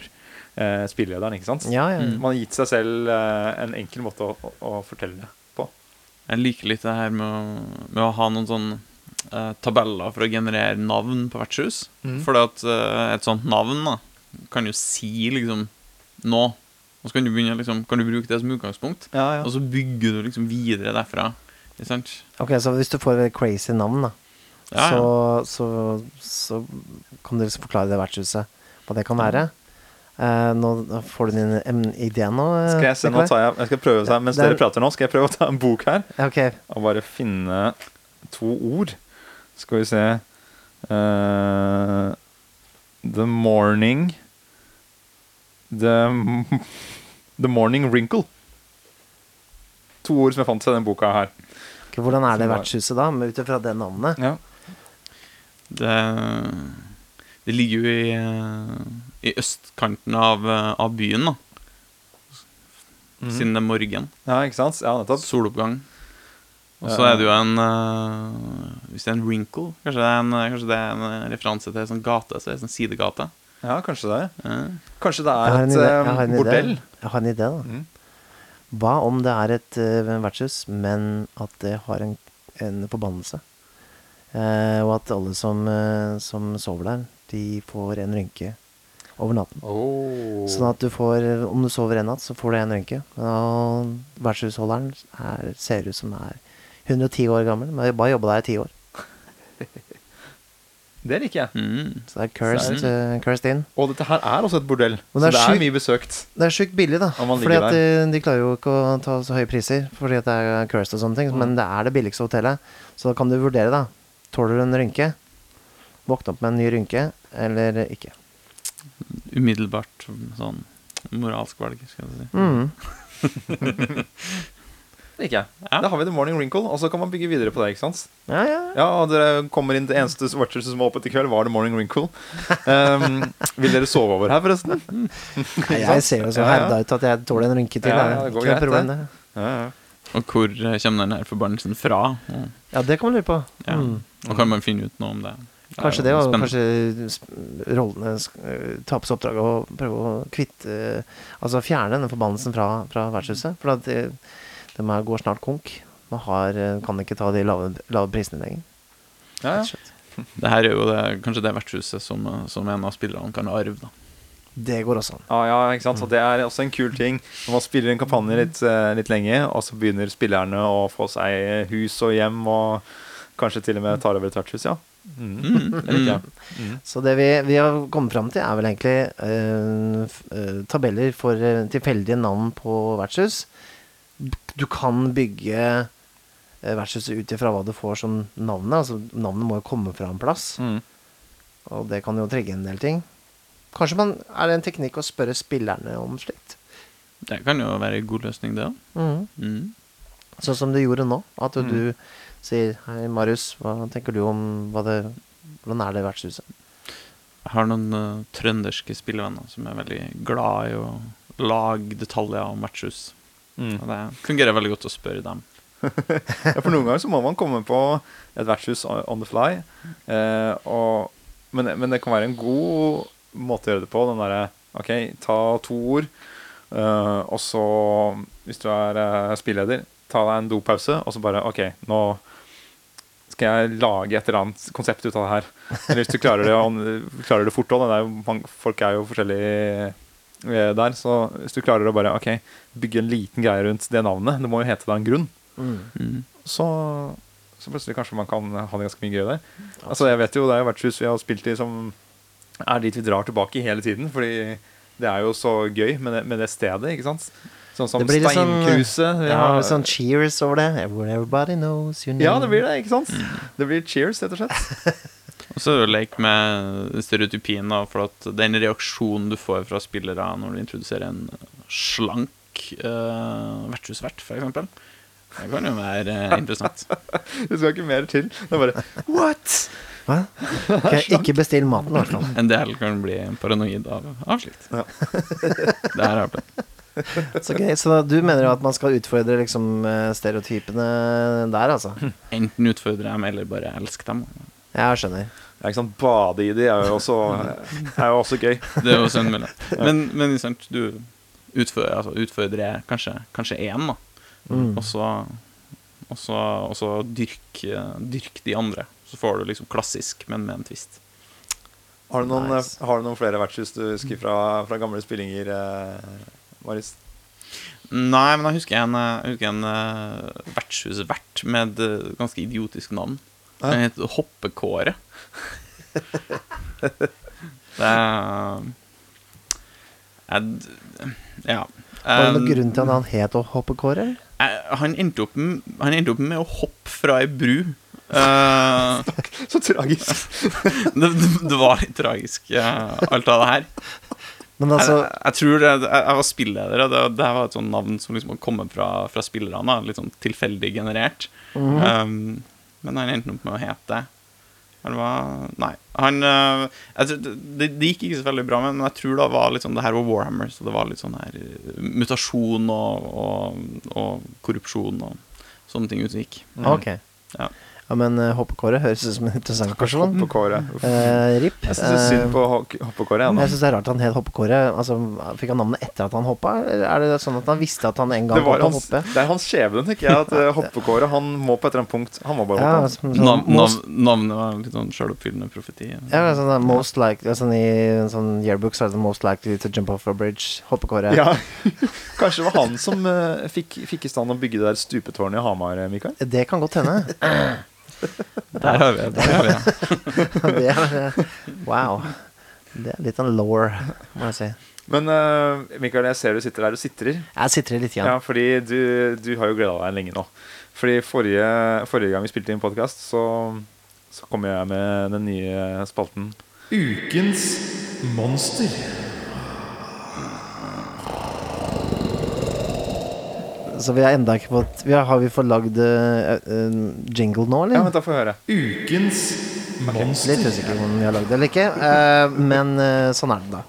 eh, spillelederen. ikke sant? Ja, ja. Mm. Man har gitt seg selv eh, en enkel måte å, å, å fortelle det på. Jeg liker litt det her med å, med å ha noen sånne eh, tabeller for å generere navn på vertshus. Mm. For at eh, et sånt navn da, kan jo si liksom nå. Og så kan du, begynne, liksom, kan du bruke det som utgangspunkt, Ja, ja. og så bygger du liksom videre derfra. Ikke sant? Ok, så hvis du får et crazy navn, da, Ja, så, ja. så, så kan du liksom forklare det vertshuset, hva det kan være. Uh, nå får du din em, idé nå. Skal jeg se, nå jeg, jeg skal prøve seg, Mens er- dere prater nå, skal jeg prøve å ta en bok her okay. Og bare finne to ord. Skal vi se Eh, The morning The, the morning wrinkle. To ord som jeg fant i denne boka her. Okay, Hvordan er det i vertshuset, da, med- ut ifra det navnet? Ja. Det, det ligger jo i, i østkanten av, av byen, da. Mhm. Siden det er morgen. ja, ikke sant? Ja, nettopp. Soloppgang. Og så er det jo en uh, Hvis det er en wrinkle Kanskje det er en, kanskje det er en eh, referanse til en sånn gate? Så er en sånn sidegate. Ja, kanskje det. Ja. Kanskje det er et idé- eh, jeg har en idé. bordell. Jeg har en idé, da. Mm. Hva om det er et uh, vertshus, men at det har en, en forbannelse? Eh, og at alle som, eh, som sover der, de får en rynke over natten. Oh. Sånn at du får, om du sover en natt, så får du en rynke. Og vertshusholderen er, ser ut som er 110 år gammel, men har bare jobba der i 10 år. *laughs* Det liker jeg. Mm. Så det er cursed, uh, cursed in. Og dette her er også et bordell, det så det er er mye besøkt. Det er sjukt billig, da. Fordi at de, de klarer jo ikke å ta så høye priser fordi at det er cursed og sånne ting. Mm. Men det er det billigste hotellet. Så da kan du vurdere, da. Tåler du en rynke? Våkne opp med en ny rynke, eller ikke? Umiddelbart sånn moralsk valg, skal jeg si. Mm. *laughs* *laughs* Det liker jeg. Ja. Da har vi The Morning Wrinkle, og så kan man bygge videre på det. ikke sant? Ja, ja. Ja, og dere kommer inn Det eneste watchers som var åpent i kveld, var The Morning Wrinkle. Um, *laughs* vil dere sove over her, forresten? *laughs* Nei, jeg ser jo så Ja, ja. herda ut at jeg tåler en rynke til. Ja, det ja, det går ikke noe greit, problem, det. Og hvor eh, kommer den her forbannelsen fra? Og, Ja, det kan man lure på. ja. Mm. og kan man finne ut noe om det? Det Kanskje det, og spennende. kanskje rollene eh, ta på seg oppdraget og prøve å kvitte Altså fjerne denne forbannelsen fra, fra vertshuset. For at de, her går snart konk. Man har, eh, kan ikke ta de lave, lave prisene lenger. Ja, ja. *laughs* Det her er jo det, kanskje det vertshuset som, eh, som en av spillerne kan arve. da. Det går også an. Ja, ja, ikke sant? Så det er også en kul ting. Når man spiller en kampanje litt, eh, litt lenge, og så begynner spillerne å få seg hus og hjem, og kanskje til og med tar over et vertshus, ja. Mm. Mm. Jeg. Mm. Så det vi, vi har kommet fram til, er vel egentlig eh, f- eh, tabeller for eh, tilfeldige navn på vertshus. Du kan bygge eh, vertshuset ut ifra hva du får som navnet. Altså Navnet må jo komme fra en plass, Mm. og det kan jo trigge en del ting. Kanskje man, Er det en teknikk å spørre spillerne om slikt? Det kan jo være en god løsning, det òg. Mm. Mm. Sånn som du gjorde nå. At Mm. du sier 'Hei, Marius, hva tenker du om det, hvordan er det vertshuset?' Jeg har noen uh, trønderske spillevenner som er veldig glad i å lage detaljer om vertshus. Mm. Og det fungerer veldig godt å spørre dem. *laughs* Ja, for noen ganger så må man komme på et vertshus on the fly. Eh, og, men, men det kan være en god måte å gjøre det på. Den derre OK, ta to ord, eh, og så, hvis du er eh, spilleder, ta deg en dopause, og så bare OK, nå skal jeg lage et eller annet konsept ut av det her. Eller hvis du klarer det, klarer det fort òg. Folk er jo forskjellige der. Så hvis du klarer å bare ok, bygge en liten greie rundt det navnet, det må jo hete det av en grunn, Mm. Mm. så, så plutselig kanskje man kan ha det ganske mye gøy der. Altså jeg vet jo, Det er jo vertshus vi har spilt i som er dit vi drar tilbake hele tiden. Fordi det er jo så gøy med det, med det stedet, ikke sant. Sånn som Det blir sånn-. Ja, har- sånn cheers over det. Everybody knows your name. ja, det blir det, ikke sant? Det blir cheers, rett og slett. *laughs* Og så er det jo lek med stereotypien, da, for at den reaksjonen du får fra spillere når du introduserer en slank uh, vertshusvert, f.eks., det kan jo være eh, interessant. *laughs* Det skal ikke mer til. Det er bare What?! Hva? Okay, *laughs* ikke bestill maten, i hvert fall. En del kan bli paranoid av, av slikt. Ja. *laughs* det her er opplevd. Så okay, Så du mener jo at man skal utfordre liksom eh, stereotypene der, altså? Enten utfordre dem, eller bare elske dem. Jeg skjønner. Ja, ikke sant? Bade i de er jo også, *laughs* er jo også gøy. Det er jo sånn mulig. *laughs* Men, men sant, du utfordrer, altså, utfordrer kanskje, kanskje én, da. Mm. Og så, og så, og så dyrk, dyrk de andre. Så får du liksom klassisk, men med en twist. Har du noen, Nice. har du noen flere vertshus du husker fra, fra gamle spillinger, eh, Maris? Nei, men jeg husker en, jeg husker en uh, vertshusvert med et eh, ganske idiotisk navn. Den heter Hoppekåre. det er jeg, Ja. Var det noen Um, grunn til at han het å hoppe han, endte opp, han endte opp med å hoppe fra ei bru. *laughs* Uh, Så tragisk. *laughs* det, det, var litt tragisk, eh, alt av det her. Men altså jeg, jeg tror det, jeg, jeg var spilleder, og det, det var et sånt navn som liksom kom fra, fra spillerne. Litt sånn tilfeldig generert. mhm. um, men han endte opp med å hete det. Var Nei. Han eh, jeg det, det gikk ikke så veldig bra, men jeg tror det var litt sånn Det her var Warhammer, så det var litt sånn her eh, mutasjon og, og, og korrupsjon og sånne ting utgikk. Mm. Okay. Ok. Ja. Ja, men hoppekåret hoppekåre høres ut som en interessant person. Hoppekåre. Eh, RIP. Jeg syns synd Eh, på hoppekåret. hoppekåre. Ja, jeg syns det er rart han het hoppekåre. Altså, fikk han navnet etter at han hoppa, er det sånn at han visste at han en gang det, å hans, hoppe? det er hans skjebne, tenker jeg. At hoppekåret, hoppekåre han må på et eller annet punkt Han må bare Ja, hoppe. som, sånn, Nav, nav, navnet var litt sånn sjøloppfyllende profeti. ja, sånn, most likely sånn I en sånn yearbook så er det sånn most likely to jump off a bridge. Hoppekåre. Ja. *laughs* Kanskje det var han som uh, fikk, fikk i stand å bygge det der stupetårnet i Hamar, eh, Mikael? Det kan godt hende. *clears throat* *laughs* Der har vi det. Der har vi det. *laughs* det er, eh, wow. Det er litt en law, må jeg si. Men uh, Mikael, jeg ser du sitter der og sitrer. Jeg sitrer litt igjen. Ja, fordi du, du har jo gleda deg lenge nå. Fordi forrige, forrige gang vi spilte inn podkast, så, så kom jeg med den nye spalten Ukens monster. Så vi har enda ikke fått vi har, har vi fått lagd uh, en jingle nå, Ja, men da får vi høre. Ukens monster. Litt usikker på om vi har lagd det eller ikke. uh, men uh, sånn er det, da.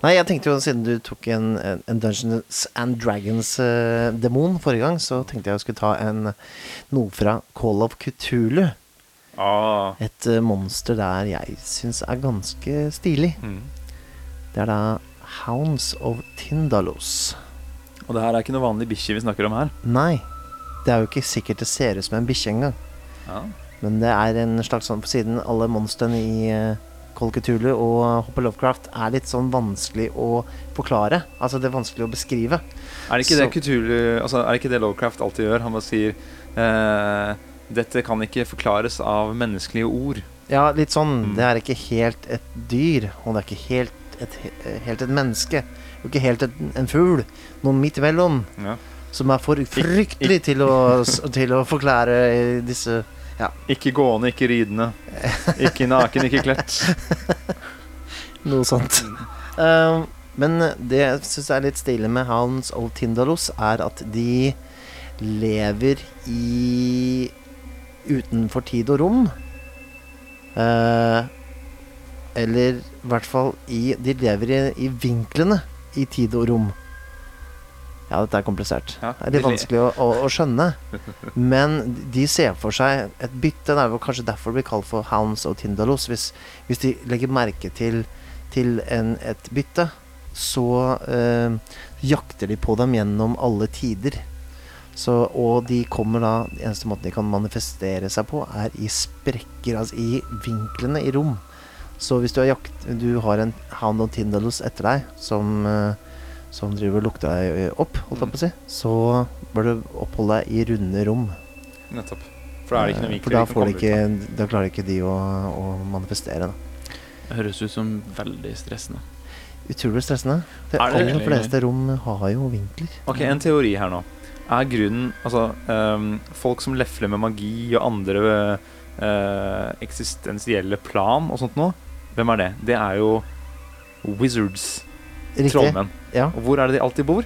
Nei, jeg tenkte jo siden du tok en, en Dungeons and Dragons-demon forrige gang, så tenkte jeg jeg skulle ta en noe fra Call of Cthulhu. Ah, Et monster der jeg syns er ganske stilig. mm. Det er da Hounds of Tindalos. Og det her er ikke noe vanlig bikkje vi snakker om her. Nei, det er jo ikke sikkert det ser ut som en bikkje engang. Ja. Men det er en slags sånn på siden alle monstrene i Kolketulu Cthulhu og Hopper Lovecraft er litt sånn vanskelig å forklare. Altså det er vanskelig å beskrive. Er det ikke det Cthulhu Altså, er det ikke det Lovecraft alltid gjør? Han bare sier eh, Dette kan ikke forklares av menneskelige ord. Ja, litt sånn. Mm. Det er ikke helt et dyr, og det er ikke helt et, helt et menneske. Og ikke helt en, en fugl. Noe midt imellom. Ja. Som er for fryktelig til å, til å forklare disse Ikke gående, ikke ridende. Ikke naken, ikke kledt. *laughs* Noe sånt. Um, men det jeg syns er litt stilig med Hans Old Tindalos, er at de lever i utenfor tid og rom. Uh, eller i hvert fall i De lever i, i vinklene i tid og rom. Ja, dette er komplisert. Ja, det er litt vanskelig å, å, å skjønne. *laughs* Men de ser for seg et bytte. Det er vel kanskje derfor det blir kalt for Hounds of Tindalos. Hvis, hvis de legger merke til til en, et bytte, så eh, jakter de på dem gjennom alle tider. Så, og de kommer da eneste måten de kan manifestere seg på, er i sprekker, altså i vinklene i rom. Så hvis du har, jakt, du har en Hound of Tindalus etter deg som, eh, som driver og lukter deg opp, holdt jeg på å si, så bør du oppholde deg i runde rom. Nettopp. For da er det ikke noe Eh, vinkler For da, de ut ikke, da klarer ikke de å, å manifestere. Da. Det høres ut som veldig stressende. Utrolig stressende. De Er aller fleste rom har jo vinkler. Ok, en teori her nå. Er grunnen Altså, um, folk som lefler med magi og andre uh, eksistensielle plan og sånt noe, hvem er det? Det er jo wizards. Riktig. Trollmenn. Ja. Og hvor er det de alltid bor?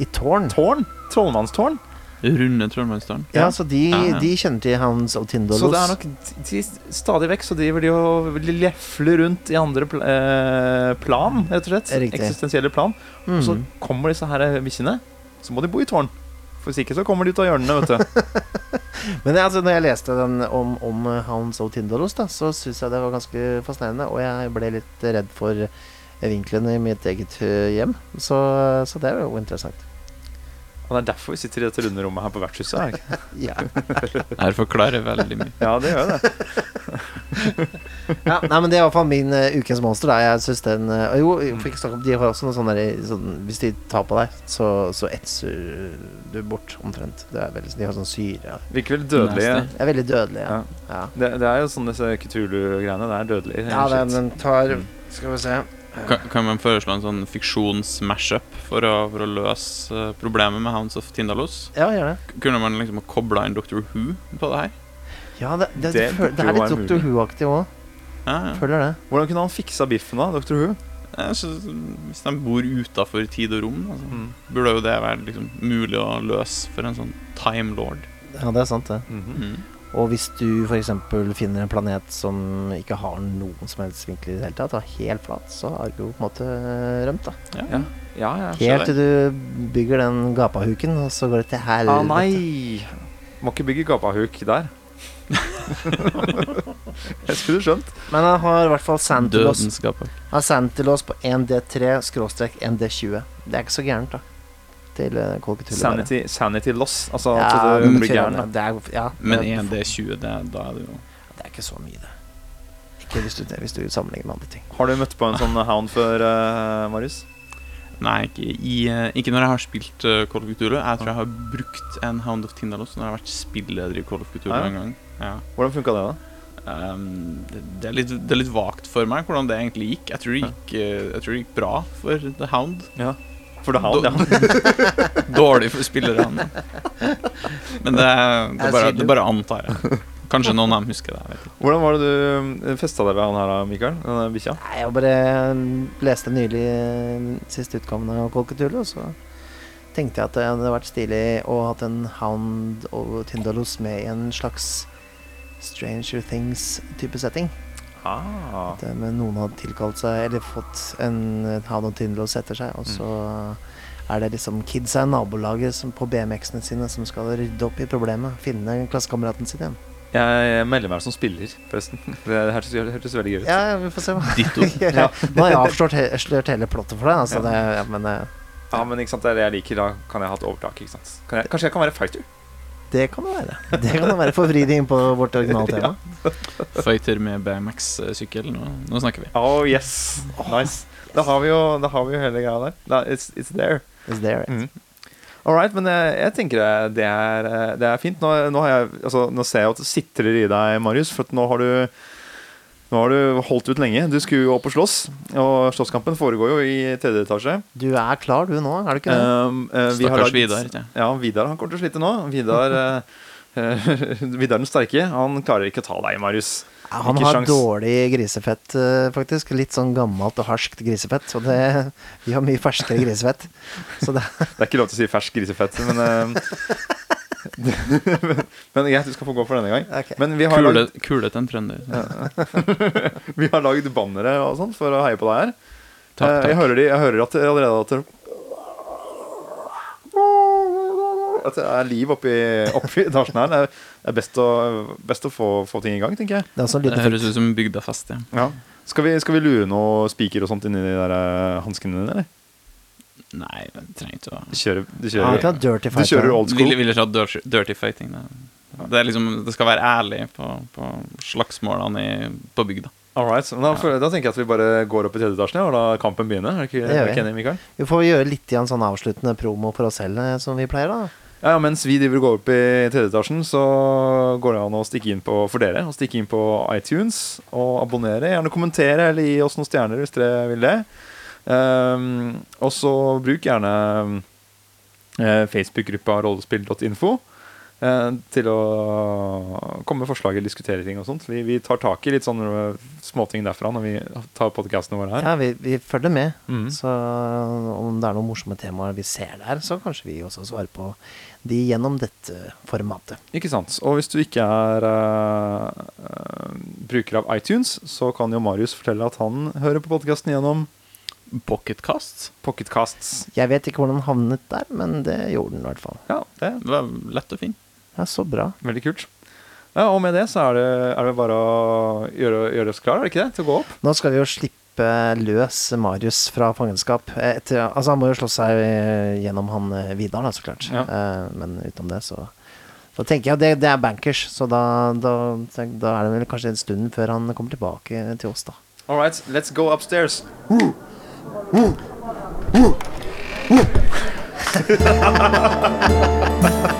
I tårn. Tårn? Trollmannstårn? Runde Trollmannstårn. Ja, Ja. så de, Ja, ja. de kjenner til Hounds of Tindalos. Så det er nok de, stadig vekk så driver de og lefler rundt i andre pl eh, plan, rett og slett. Riktig. Eksistensielle plan. Og så Mhm. kommer disse her bikkjene, så må de bo i tårn. Hvis ikke så kommer de ut av hjørnene, vet du. *laughs* Men altså, når jeg leste den om, om eh, Hounds of Tindalos, da, så syns jeg det var ganske fascinerende. Og jeg ble litt redd for eh, vinklene i mitt eget eh, hjem. Så, så det er jo interessant. Og det er derfor vi sitter i dette runde rommet her på vertshuset. er ikke? *laughs* Ja. Her forklarer veldig mye. Ja, det gjør det. ja, nei, men det er i hvert fall min uh, ukens monster. Da. Jeg synes den uh, Jo, jeg fikk snakke om De har også noe sånn der sånn, Hvis de tar på deg, så, så etser du bort omtrent. Det er veldig, de har sånn syre. Ja. Virker veldig dødelige. Er veldig dødelige. Ja. Ja. Ja. Det, det er jo sånn disse Kutulu-greiene. Det er dødelig. Ja, den, den tar Mm. Skal vi se. Kan, kan man foreslå en sånn fiksjons-mashup for, for å løse eh, problemet med Hounds of Tindalos? Ja, gjør det. Kunne man liksom ha kobla inn Doctor Who på det her? Ja, det, det, Det det, det er litt Doctor. Who-aktig òg. Ja, ja. Føler det. Hvordan kunne han fiksa biffen, da, Dr. Who? Ja, så, hvis de bor utafor tid og rom, altså, Mm. burde jo det være liksom, mulig å løse for en sånn time lord. Ja, det er sant, det. Mhm. Mm. Og hvis du f.eks. finner en planet som ikke har noen som helst vinkel i det hele tatt, og er helt flat, så har du jo på en måte rømt, da. Ja. Ja, ja. ja. Helt til du bygger den gapahuken, og så går det til helvete. Ah, nei! Må ikke bygge gapahuk der. *laughs* Jeg skulle skjønt. Men han har i hvert fall Santilos, han har Santilos på 1D3-1D20. Det er ikke så gærent, da. Til uh, Kolketulle. Sanity, sanity loss. Altså Ja, at du men blir gæren. det ja, Men 1D20, da er det jo det er ikke så mye, det. Ikke hvis du, hvis du sammenligner med andre ting. Har du møtt på en sånn hound før, uh, Marius? Nei, ikke, i, eh, ikke når jeg har spilt uh, Call of Cthulhu. Jeg tror jeg har brukt en Hound of Tindalos når jeg har vært spilleder i Call of Cthulhu Ja, ja. en gang. Ja. Hvordan funka det, da? Um, det, det, er litt, det er litt vagt for meg hvordan det egentlig gikk. Jeg tror det gikk, eh, jeg tror det gikk bra for The Hound. For du har ja. *laughs* Dårlig for spillerne. Men det, det, bare, det bare antar jeg. Kanskje noen av dem husker det. Jeg vet ikke. Hvordan var det du festa deg ved han her, Mikael? Denne bikkja? Jeg bare leste nylig eh, siste utgaven av Kolketulle, og så tenkte jeg at det hadde vært stilig å ha hatt en Hound og Tindalos med i en slags Stranger Things-type setting. Ah. At eh, men noen hadde tilkalt seg, eller fått en eh, Hound og Tindalos etter seg, og så er det liksom kidsa i nabolaget som, på BMX-ene sine som skal rydde opp i problemet. Finne klassekameraten sin igjen. Jeg melder meg som spiller, forresten. Det hørtes, det hørtes veldig gøy ut. Ja, vi får se. hva Ditto. *laughs* ja. Nå har jeg avslørt he hele plottet for deg, altså. Det, ja, men ja. Ja, men ikke sant, det er det jeg liker. Da kan jeg ha et overtak. ikke sant? Kan jeg, kanskje jeg kan være fighter? Det kan det være. Det kan det være for å inn på vårt originale *laughs* tema. Fighter med BMX-sykkel. Nå, nå snakker vi. Oh yes, nice. Da har vi jo, da har vi jo hele greia der. Da, it's, it's there. It's there, right? mm. All right, men jeg, jeg tenker det- det er, det er fint. Nå, nå, har jeg, altså, nå ser jeg at det sitrer i deg, Marius. For at nå har du nå har du holdt ut lenge. Du skulle jo opp og slåss. Og slåsskampen foregår jo i tredje etasje. Du er klar du nå, er du ikke det? Um, uh, Stakkars Vidar. Ja. Ja, Vidar han kommer til å slite nå. Vidar, uh, *laughs* *laughs* Vidar den sterke. Han klarer ikke å ta deg, Marius. Ja, han ikke har sjans. dårlig grisefett, eh, faktisk. Litt sånn gammelt og harskt grisefett. Så det, vi har mye ferskere grisefett. Så det, Det er ikke lov til å si fersk grisefett, men eh, *laughs* *laughs* Men greit, du skal få gå for denne gang. Okay. Men vi har Kule, lagd, kule en trønder. *laughs* vi har lagd bannere og sånn for å heie på deg her. Takk, takk. Jeg hører, de, jeg hører at det allerede at At det er liv oppi, oppi etasjen her. Det er, det er best, å, best å få, få ting i gang, tenker jeg. det er sånn Det høres ut som bygda fast, Ja. Ja. Skal vi, skal vi lure noe spiker og sånt inni de der eh, hanskene dine, eller? Nei, jeg trenger ikke å Du kjører, du Ja, kjører, ikke dirty du kjører old school. Ville, ville ikke ha dirty, dirty fighting. Det. Det, er liksom, det skal være ærlig på, på slagsmålene i, på bygda. All right, da, da tenker jeg at vi bare går opp i tredje etasjen og da kampen begynne. Er ikke, Det gjør vi. Kenny, Mikael? Vi får gjøre litt igjen sånn avsluttende promo for oss selv, eh, som vi pleier, da. Ja, ja, Mens vi driver og går opp i tredje etasjen, så går det an å stikke inn på for dere, å stikke inn på iTunes og abonnere. Gjerne kommentere eller gi oss noen stjerner hvis dere vil det. Ehm, og så bruk gjerne eh, Facebook-gruppa rollespill.info eh, til å komme med forslag eller diskutere ting og sånt. Vi, vi tar tak i litt sånne småting derfra når vi tar podkastene våre her. Ja, vi, vi følger med. Mm. Så om det er noen morsomme temaer vi ser der, så kanskje vi også svarer på de gjennom dette formatet. Ikke sant. Og hvis du ikke er uh, eh, bruker av iTunes, så kan jo Marius fortelle at han hører på podkasten gjennom Pocketcast. Pocketcasts. Jeg vet ikke hvordan den havnet der, men det gjorde den i hvert fall. Ja, det var lett og fin. Ja, så bra. veldig kult. Ja, Og med det så er det, er det bare å gjøre, gjøre oss klar, er det ikke det? Til å gå opp? Nå skal vi jo slippe løs Marius fra fangenskap. Etter, altså Han må jo slå seg eh, gjennom han eh, Vidar, da, så klart. Ja. Eh, men utenom det, så Da tenker jeg at det, det er bankers, så da, da, da er det vel kanskje en stund før han kommer tilbake til oss, da. All right, let's go upstairs. 우! 우! 우! *laughs*